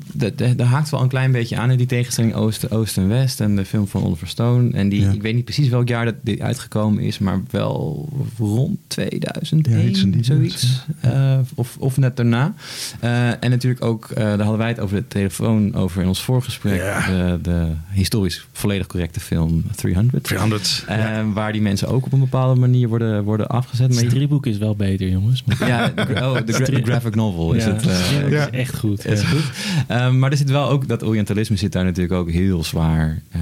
daar haakt wel een klein beetje aan in die tegenstelling Oost, Oost en West en de film van Oliver Stone. En die, Ja. ik weet niet precies welk jaar dat die uitgekomen is, maar wel rond 2001, Ja, iets in die zoiets. Eh, of, of net daarna. Eh, en natuurlijk ook, eh, daar hadden wij het over de telefoon over in ons voorgesprek, Ja. de, de historisch volledig correcte film 300. 300. Eh, ja. Waar die mensen ook op een bepaalde manier worden, worden afgezet. Het Maar je- stripboek is wel beter, jongens. ja, oh, de, gra- de graphic novel is Ja, het. eh, Ja. is echt goed. is ja. goed. Ehm, maar er zit wel ook, dat Orientalisme zit daar natuurlijk ook heel zwaar eh,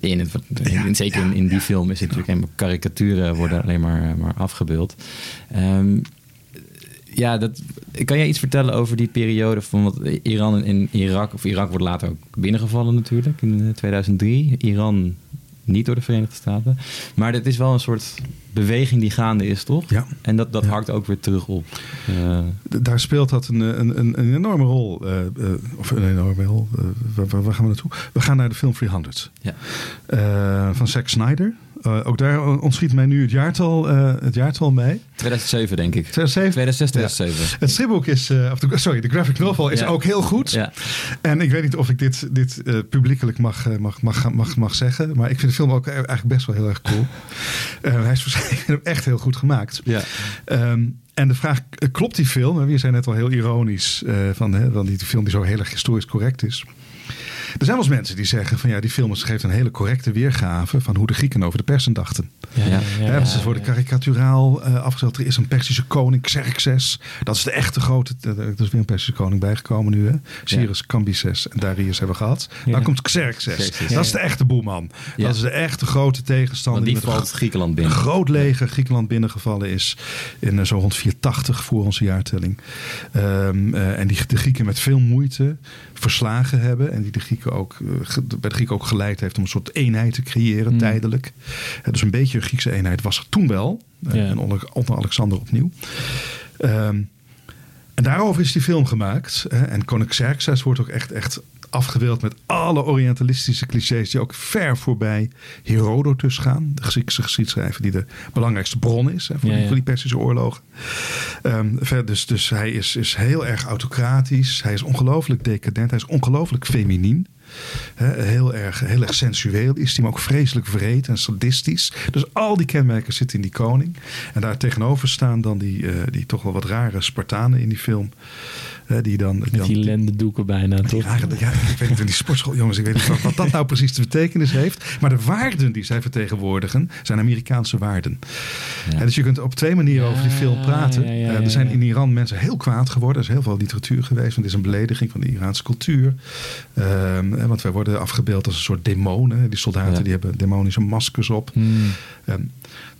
in. Het, in- zeker in, in die film is het natuurlijk helemaal karikaturen worden alleen maar, eh, maar afgebeeld. Ehm, ja, dat, kan jij iets vertellen over die periode van wat Iran en Irak, of Irak wordt later ook binnengevallen natuurlijk in eh, 2003. Iran niet door de Verenigde Staten. Maar het is wel een soort beweging die gaande is, toch? Ja. En dat, dat Ja. hakt ook weer terug op. eh, Daar speelt dat een, een, een, enorme rol. eh, eh, of een enorme rol. waar, waar- gaan we naartoe? We gaan naar de film 300. ja. van Zack Snyder. Eh, ook daar ontschiet mij nu het jaartal, eh, het jaartal mee. 2007 denk ik. 2007. 2006, 2007. Het stripboek is, eh, of de, sorry, de graphic novel is Ja. ook heel goed. Ja. En ik weet niet of ik dit, dit publiekelijk mag, mag, mag, mag, mag zeggen. Maar ik vind de film ook eigenlijk best wel heel erg cool. Hij is waarschijnlijk echt heel goed gemaakt. Ja. Ehm, en de vraag, klopt die film? We zijn net al heel ironisch van, hè, van die film die zo heel erg historisch correct is. Er zijn wel eens mensen die zeggen van ja, die film geeft een hele correcte weergave van hoe de Grieken over de persen dachten. Ja, ja, ja, ja, ze worden ja. karikaturaal eh, afgesteld. Er is een Persische koning, Xerxes. Dat is de echte grote. Er is weer een Persische koning bijgekomen nu. Hè? Cyrus, Cambyses en Darius hebben we gehad. Ja. Dan komt Xerxes. Xerxes. Dat is de echte boeman. Ja. Dat is de echte grote tegenstander. Want die met een valt Griekenland een binnen. groot leger Griekenland binnengevallen is in eh, zo rond 480 voor onze jaartelling. Ehm, eh, en die de Grieken met veel moeite verslagen hebben. En die de Grieken ook, eh, bij de Grieken ook geleid heeft om een soort eenheid te creëren, Hmm. tijdelijk. Dus een beetje een Griekse eenheid was er toen wel. Eh. En onder, onder Alexander opnieuw. Ehm, en daarover is die film gemaakt. En koning Xerxes wordt ook echt, echt afgebeeld met alle orientalistische clichés... die ook ver voorbij Herodotus gaan. De Griekse geschiedschrijver die de belangrijkste bron is... Hè, voor, Ja, die, voor die Persische oorlogen. Ehm, dus, dus hij is, is heel erg autocratisch. Hij is ongelooflijk decadent. Hij is ongelooflijk feminien. Heel, erg, heel erg sensueel is hij, maar ook vreselijk vreed en sadistisch. Dus al die kenmerken zitten in die koning. En daar tegenover staan dan die, eh, die toch wel wat rare Spartanen in die film. Die dan, die Met dan die lendendoeken bijna, toch? rare, ja, ik weet niet, in die sportschool, jongens, ik weet niet wat, dat nou precies de betekenis heeft. Maar de waarden die zij vertegenwoordigen zijn Amerikaanse waarden. Ja. En dus je kunt op twee manieren over die film praten. ja, Eh, er zijn in Iran mensen heel kwaad geworden. Er is heel veel literatuur geweest. Want het is een belediging van de Iraanse cultuur. Ehm, eh, want wij worden afgebeeld als een soort demonen. Die soldaten Ja. die hebben demonische maskers op. Hmm. Ehm,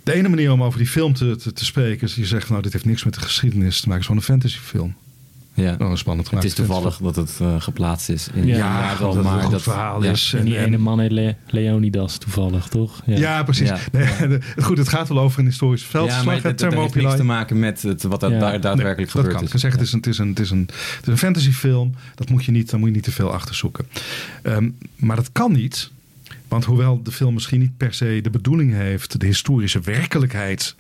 de ene manier om over die film te, te, te spreken is je zegt nou dit heeft niks met de geschiedenis te maken. Het is gewoon een fantasyfilm. Ja. Nog een spannend Het is toevallig dat het eh, geplaatst is. In, Ja, Ja, dat het maar een goed dat verhaal ja. is. En die En- ene en- man heet Le- Leonidas toevallig, toch? Ja, precies. Ja. Nee, goed, het gaat wel over een historisch Ja, veldslag. maar het heeft niks Thermopylae. te maken met het, wat er Ja. daar daadwerkelijk Nee, gebeurd dat kan. is. Ik kan zeggen, het is een, het is een, het is een, het is een fantasyfilm. Dat moet je niet, daar moet je niet te veel achter zoeken. Ehm, maar dat kan niet. Want hoewel de film misschien niet per se de bedoeling heeft de historische werkelijkheid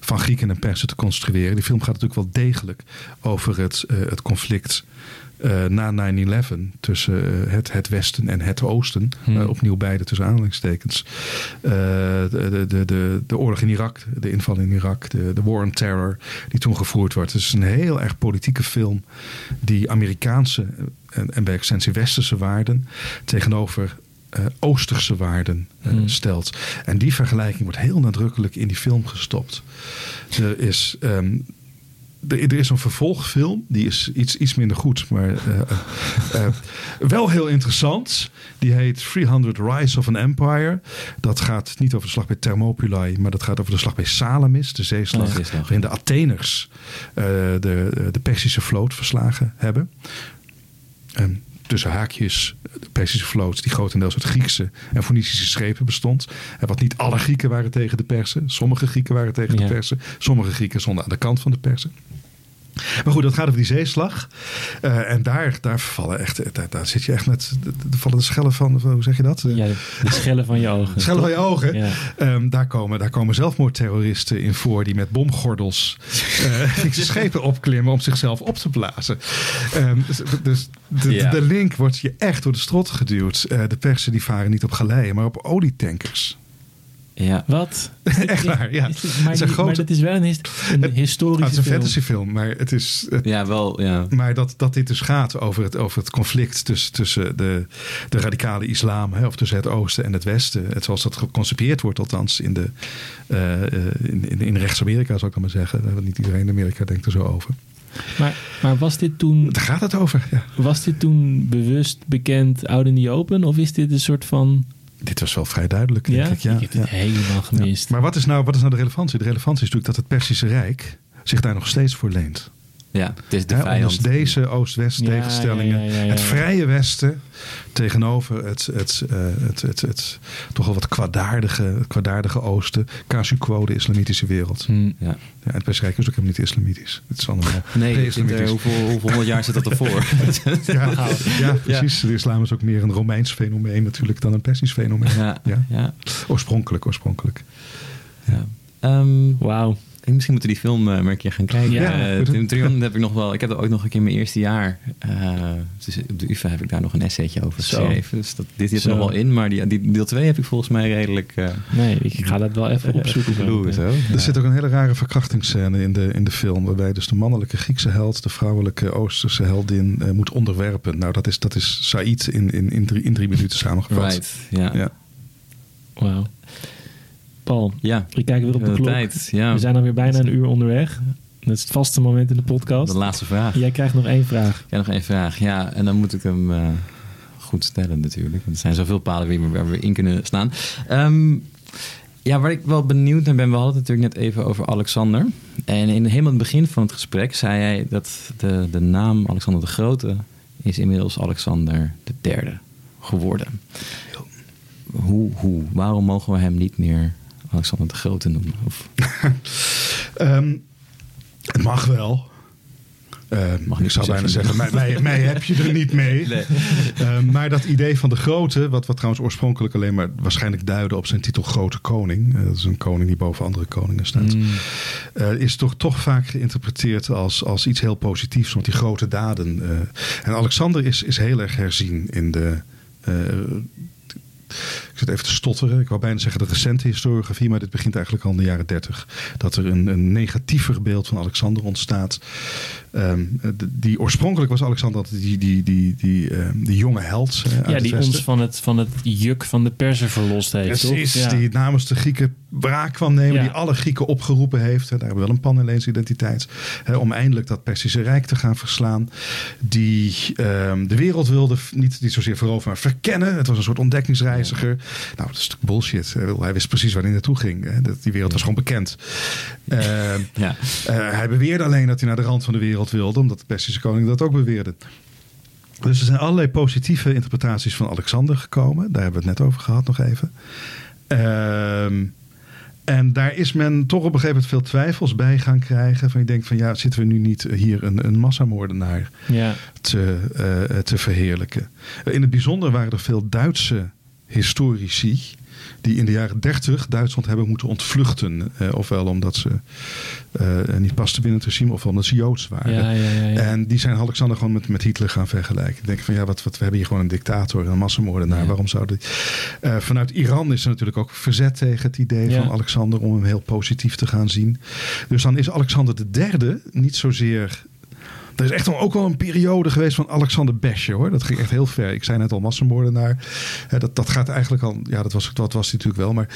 van Grieken en Persen te construeren. Die film gaat natuurlijk wel degelijk over het, eh, het conflict eh, na 9-11 tussen eh, het, het Westen en het Oosten. Hmm. Opnieuw beide tussen aanhalingstekens. De, de, de, de, de oorlog in Irak, de inval in Irak, de, de war on terror die toen gevoerd wordt. Het is een heel erg politieke film die Amerikaanse en, en bij extensie westerse waarden tegenover eh, Oosterse waarden eh, Hmm. stelt. En die vergelijking wordt heel nadrukkelijk in die film gestopt. Er is. ehm, er, is een vervolgfilm, die is iets, iets minder goed, maar eh, wel heel interessant. Die heet 300 Rise of an Empire. Dat gaat niet over de slag bij Thermopylae, maar dat gaat over de slag bij Salamis, de zeeslag, Oh, zeeslag. waarin de Atheners de, de Persische vloot verslagen hebben. En tussen haakjes, de Persische vloot, die grotendeels uit Griekse en Phoenicische schepen bestond. En wat niet alle Grieken waren tegen de Persen. Sommige Grieken waren tegen Ja. de Persen. Sommige Grieken stonden aan de kant van de Persen. Maar goed, dat gaat over die zeeslag. Eh, en daar, daar vallen echt, daar, daar zit je echt met, er vallen de schellen van, hoe zeg je dat? Ja, de, de schellen van je ogen. Schellen van je ogen. Ja. Ehm, daar, komen, daar komen zelfmoordterroristen in voor die met bomgordels eh, Griekse schepen opklimmen om zichzelf op te blazen. Ehm, dus dus de, Ja. de link wordt je echt door de strot geduwd. Eh, de persen die varen niet op galeien, maar op olietankers. Ja. Wat? Echt waar, ja. Is maar, die- grote- maar dat is wel een, his- een Het- historische het is een film. fantasyfilm, maar het is... het- ja, wel, ja. Maar dat, dat dit dus gaat over het, over het conflict tussen, tussen de, de radicale islam, hè, of tussen het oosten en het westen. Het, zoals dat geconcipieerd wordt, althans in, de, eh, eh, in, in, in rechts-Amerika, zou ik dan maar zeggen. Want niet iedereen in Amerika denkt er zo over. Maar, maar was, dit toen, Daar gaat het over. Ja. was dit toen bewust bekend out in the open? Of is dit een soort van... Dit was wel vrij duidelijk, denk Ja? ik. Ja, ik heb dit ja. helemaal gemist. Ja. Maar wat is, nou, wat is nou de relevantie? De relevantie is natuurlijk dat het Persische Rijk zich daar nog steeds voor leent. Ja, het is de vijand. dus deze Oost-West Ja, tegenstellingen. ja, ja, ja, ja. Het vrije Westen tegenover het, het, eh, het, het, het, toch wel wat kwaadaardige, kwaadaardige Oosten. Casu quo, de islamitische wereld. Hm. Ja. Ja, het Persische Rijk is ook helemaal niet islamitisch. Het is allemaal Nee, zit er, hoeveel, hoeveel honderd jaar zit dat ervoor? Ja, ja, precies. De islam is ook meer een Romeins fenomeen natuurlijk dan een Persisch fenomeen. ja, Ja. ja. Oorspronkelijk, oorspronkelijk. ja. Ehm, Wauw. Ik- misschien moeten we die film eh, maar een keer gaan kijken. Ja, Eh, goed. Tim Trion heb ik nog wel. Ik heb er ook nog een keer in mijn eerste jaar. eh, dus op de UvA heb ik daar nog een essaytje over Zo. geschreven. Dus dat, dit zit Zo. er nog wel in. Maar die, die deel 2 heb ik volgens mij redelijk. eh Nee, ik ga dat wel even opzoeken. zo. Er zit ook een hele rare verkrachtingsscène in de, in de film. Waarbij dus de mannelijke Griekse held de vrouwelijke Oosterse heldin eh, moet onderwerpen. Nou, dat is, dat is Said in, in, in, drie, in drie minuten samengevat. Right, ja. Ja. Wauw. Paul, Ja, ik kijk weer op de de klok. tijd. Ja. We zijn alweer bijna een uur onderweg. Dat is het vaste moment in de podcast. De laatste vraag. Jij krijgt nog één vraag. Ik heb nog één vraag. Ja, en dan moet ik hem eh, goed stellen natuurlijk. Want er zijn zoveel palen waar we- waar we in kunnen staan. Ehm, ja, waar ik wel benieuwd naar ben. We hadden het natuurlijk net even over Alexander. En in helemaal het begin van het gesprek zei hij dat de, de naam Alexander de Grote is inmiddels Alexander de Derde geworden. Hoe, hoe? Waarom mogen we hem niet meer Alexander de Grote noemen? Of, Ehm, het mag wel. Ehm, Mag ik zou bijna zeggen. mij, mij heb je er niet mee. Nee. Ehm, maar dat idee van de grote, wat, wat trouwens oorspronkelijk alleen maar waarschijnlijk duidde op zijn titel Grote Koning. eh, dat is een koning die boven andere koningen staat. Mm. eh, is toch, toch vaak geïnterpreteerd als, als iets heel positiefs. Want die grote daden. eh, en Alexander is, is heel erg herzien in de. Zit even te stotteren. Ik wou bijna zeggen de recente historiografie, maar dit begint eigenlijk al in de jaren dertig. Dat er een, een negatiever beeld van Alexander ontstaat. Ehm, die oorspronkelijk was Alexander die, die, die, die, ehm, die jonge held. eh, Ja, die ons van het, van het juk van de persen verlost heeft, Precies, toch? Ja. die namens de Grieken wraak kwam nemen, Ja. die alle Grieken opgeroepen heeft. Daar hebben we wel een Pan-Helleense identiteit. Hè, om eindelijk dat Persische Rijk te gaan verslaan. Die ehm, de wereld wilde niet, niet zozeer veroveren, maar verkennen. Het was een soort ontdekkingsreiziger. Nou, dat is natuurlijk bullshit. Hij wist precies waar hij naartoe ging. Dat- Die wereld was gewoon bekend. Eh, Ja. eh, hij beweerde alleen dat hij naar de rand van de wereld wilde, omdat de Persische koning dat ook beweerde. Dus er zijn allerlei positieve interpretaties van Alexander gekomen. Daar hebben we het net over gehad nog even. Ehm, en daar is men toch op een gegeven moment veel twijfels bij gaan krijgen. Van je denkt van ja, zitten we nu niet hier een, een massamoordenaar Ja, te, eh, te verheerlijken. In het bijzonder waren er veel Duitse historici die in de jaren 30 Duitsland hebben moeten ontvluchten. Eh, ofwel omdat ze eh, niet pasten binnen het regime, ofwel omdat ze Joods waren. ja, ja. ja, ja. En die zijn Alexander gewoon met, met Hitler gaan vergelijken. Ik denk van ja, wat, wat, we hebben hier gewoon een dictator, een massamoordenaar. Waarom zouden die... Eh, vanuit Iran is er natuurlijk ook verzet tegen het idee van Alexander om hem heel positief te gaan zien. Dus dan is Alexander de derde niet zozeer. Is echt ook wel een periode geweest van Alexander Besje hoor. Dat ging echt heel ver. Ik zei net al massamoordenaar. Hè, dat, dat gaat eigenlijk al. Ja, dat was, dat was hij natuurlijk wel. Maar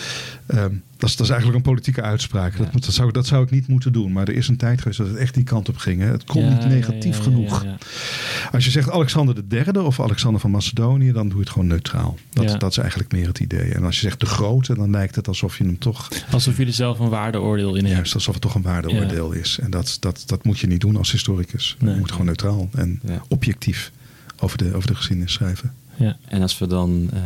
ehm, dat, is, dat is eigenlijk een politieke uitspraak. Ja. Dat, moet- dat, zou, dat zou ik niet moeten doen. Maar er is een tijd geweest dat het echt die kant op ging. Hè. Het kon Ja, niet negatief ja, ja, genoeg. ja, ja. Als je zegt Alexander de derde of Alexander van Macedonië, dan doe je het gewoon neutraal. Dat, Ja. dat is eigenlijk meer het idee. En als je zegt de grote, dan lijkt het alsof je hem toch, Alsof je er zelf een waardeoordeel in hebt. juist alsof het toch een waardeoordeel is. En dat, dat, dat moet je niet doen als historicus. Nee. Je moet gewoon neutraal en Ja. objectief over de, over de geschiedenis schrijven. Ja. En als we dan eh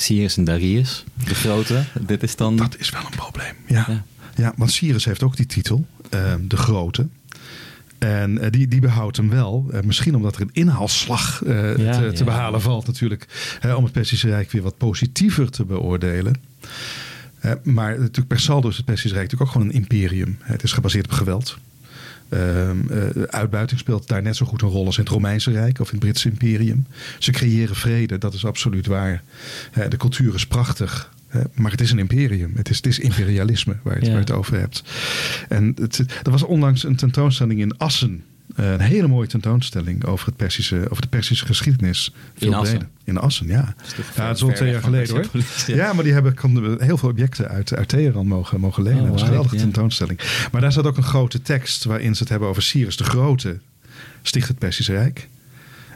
Cyrus en Darius, de grote, dit is dan... Dat is wel een probleem. Ja, ja. Ja. want Cyrus heeft ook die titel, ehm, de grote. En eh, die, die behoudt hem wel. Eh, misschien omdat er een inhaalslag eh, Ja, te, te ja. behalen valt natuurlijk. Hè, om het Persische Rijk weer wat positiever te beoordelen. Maar natuurlijk per saldo is het Persische Rijk natuurlijk ook gewoon een imperium. Het is gebaseerd op geweld. Ehm, eh, uitbuiting speelt daar net zo goed een rol als in het Romeinse Rijk of in het Britse imperium. Ze creëren vrede, dat is absoluut waar. De cultuur is prachtig. maar het is een imperium. Het is, het is imperialisme waar je het, Ja. waar je het over hebt. En het, er was onlangs een tentoonstelling in Assen. Eh, een hele mooie tentoonstelling over, het Persische, over de Persische geschiedenis. Veel In Assen? breder. In Assen, ja. Ja, het is al twee jaar geleden hoor. Ja, maar die hebben konden heel veel objecten uit, uit Teheran mogen, mogen lenen. Oh, dat was een geweldige ja. tentoonstelling. Maar daar staat ook een grote tekst waarin ze het hebben over Cyrus de Grote. Sticht het Persische Rijk.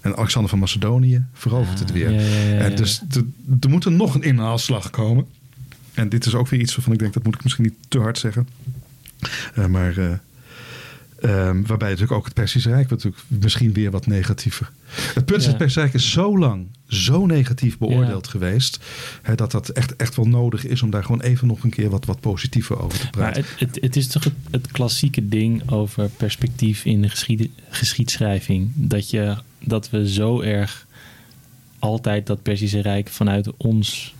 En Alexander van Macedonië verovert het Ah, weer. En dus er, er moet er nog een inhaalslag komen. En dit is ook weer iets waarvan ik denk, dat moet ik misschien niet te hard zeggen. Eh, maar eh, ehm, waarbij natuurlijk ook het Persische Rijk natuurlijk misschien weer wat negatiever. Het punt is, Ja. het Persische Rijk is zo lang zo negatief beoordeeld geweest. Hè, dat dat echt, echt wel nodig is om daar gewoon even nog een keer wat, wat positiever over te Maar praten. het, het, het is toch het, het klassieke ding over perspectief in de geschied, geschiedschrijving. Dat, je, dat we zo erg altijd dat Persische Rijk vanuit ons,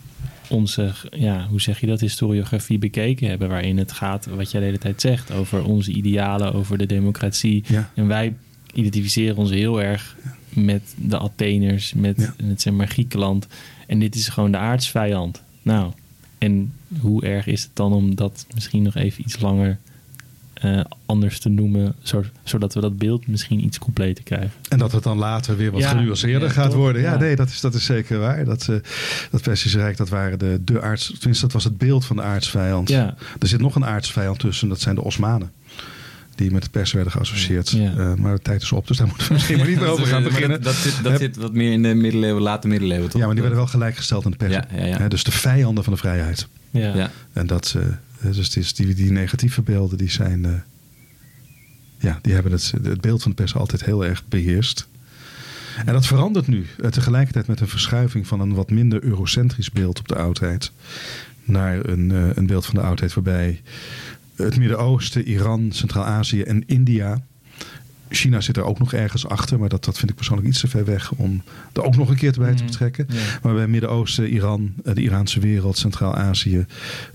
onze, ja, hoe zeg je dat, historiografie bekeken hebben. Waarin het gaat, wat jij de hele tijd zegt, over onze idealen, over de democratie. Ja. En wij identificeren ons heel erg met de Atheners, met Ja. het zeg maar Griekenland. En dit is gewoon de aardsvijand. Nou, en hoe erg is het dan om dat misschien nog even iets langer eh, anders te noemen, zo- zodat we dat beeld misschien iets completer krijgen? En dat het dan later weer wat Ja, genuanceerder ja, gaat toch? worden. Ja, Ja. nee, dat is, dat is zeker waar. Dat, eh, dat Persische Rijk, dat waren de, de aards... Tenminste, dat was het beeld van de aardsvijand. Ja. Er zit nog een aardsvijand tussen. Dat zijn de Osmanen. Die met de pers werden geassocieerd. Ja. Eh, maar de tijd is op, dus daar moeten we misschien maar niet meer over gaan beginnen. Dat, dat, zit, dat zit wat meer in de middeleeuwen, late middeleeuwen, toch? Ja, maar die werden wel gelijkgesteld in de pers. Ja, ja, dus de vijanden van de vrijheid. Ja. Ja. En dat, eh, dus het is die, die negatieve beelden, die zijn... eh, ja, die hebben het, het beeld van de pers altijd heel erg beheerst. En dat verandert nu. eh, tegelijkertijd met een verschuiving van een wat minder eurocentrisch beeld op de oudheid. Naar een, eh, een beeld van de oudheid waarbij het Midden-Oosten, Iran, Centraal-Azië en India. China zit er ook nog ergens achter, maar dat, dat vind ik persoonlijk iets te ver weg om er ook nog een keer bij te Mhm. betrekken. Maar bij Midden-Oosten, Iran, eh, de Iraanse wereld, Centraal-Azië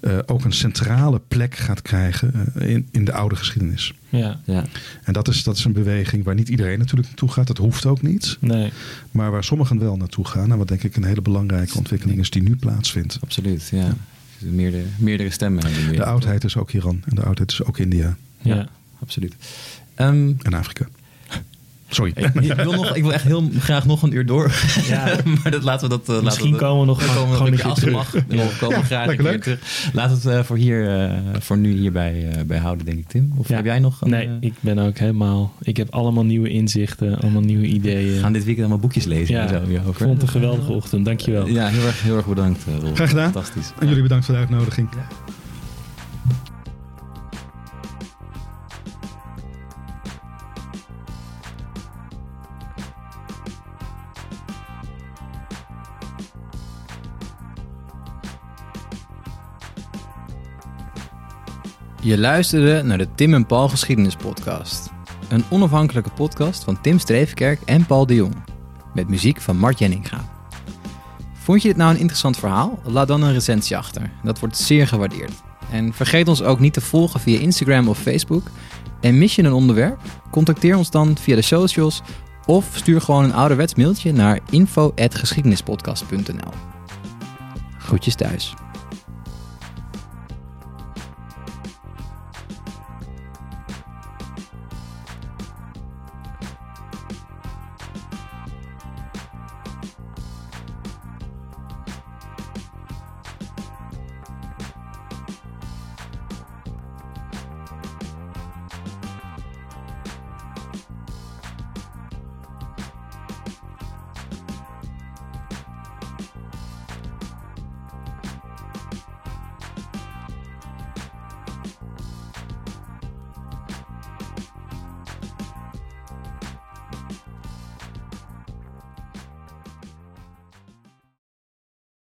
eh, ook een centrale plek gaat krijgen eh, in, in de oude geschiedenis. Ja. Ja. En dat is, dat is een beweging waar niet iedereen natuurlijk naartoe gaat. Dat hoeft ook niet. Nee. Maar waar sommigen wel naartoe gaan. En wat denk ik een hele belangrijke ontwikkeling is die nu plaatsvindt. Absoluut, ja. Meerdere, meerdere stemmen hebben we. De oudheid is ook Iran en de oudheid is ook India Ja. Ja, absoluut. Ehm, en Afrika. Sorry. Ik, ik wil nog, ik wil echt heel graag nog een uur door. Ja. maar dat laten we dat. eh, laten Misschien we komen we nog we gewoon, komen gewoon een een keer terug. mag. We komen graag een keer terug. Laten we het eh, voor, hier, eh, voor nu hierbij eh, bij houden, denk ik, Tim. Of Ja. heb jij nog? een, Nee, ik ben ook helemaal... Ik heb allemaal nieuwe inzichten, allemaal nieuwe we ideeën. gaan dit weekend allemaal boekjes lezen Ja, en zo ik vond het een geweldige ochtend. Dankjewel. Ja, heel erg, heel erg bedankt, eh, Rolf. Graag gedaan. Fantastisch. En jullie bedankt voor de uitnodiging. Je luisterde naar de Tim en Paul Geschiedenis Podcast. Een onafhankelijke podcast van Tim Streefkerk en Paul de Jong. Met muziek van Mart Jenninga. Vond je dit nou een interessant verhaal? Laat dan een recensie achter. Dat wordt zeer gewaardeerd. En vergeet ons ook niet te volgen via Instagram of Facebook. En mis je een onderwerp? Contacteer ons dan via de socials of stuur gewoon een ouderwets mailtje naar info.geschiedenispodcast.nl. Groetjes thuis.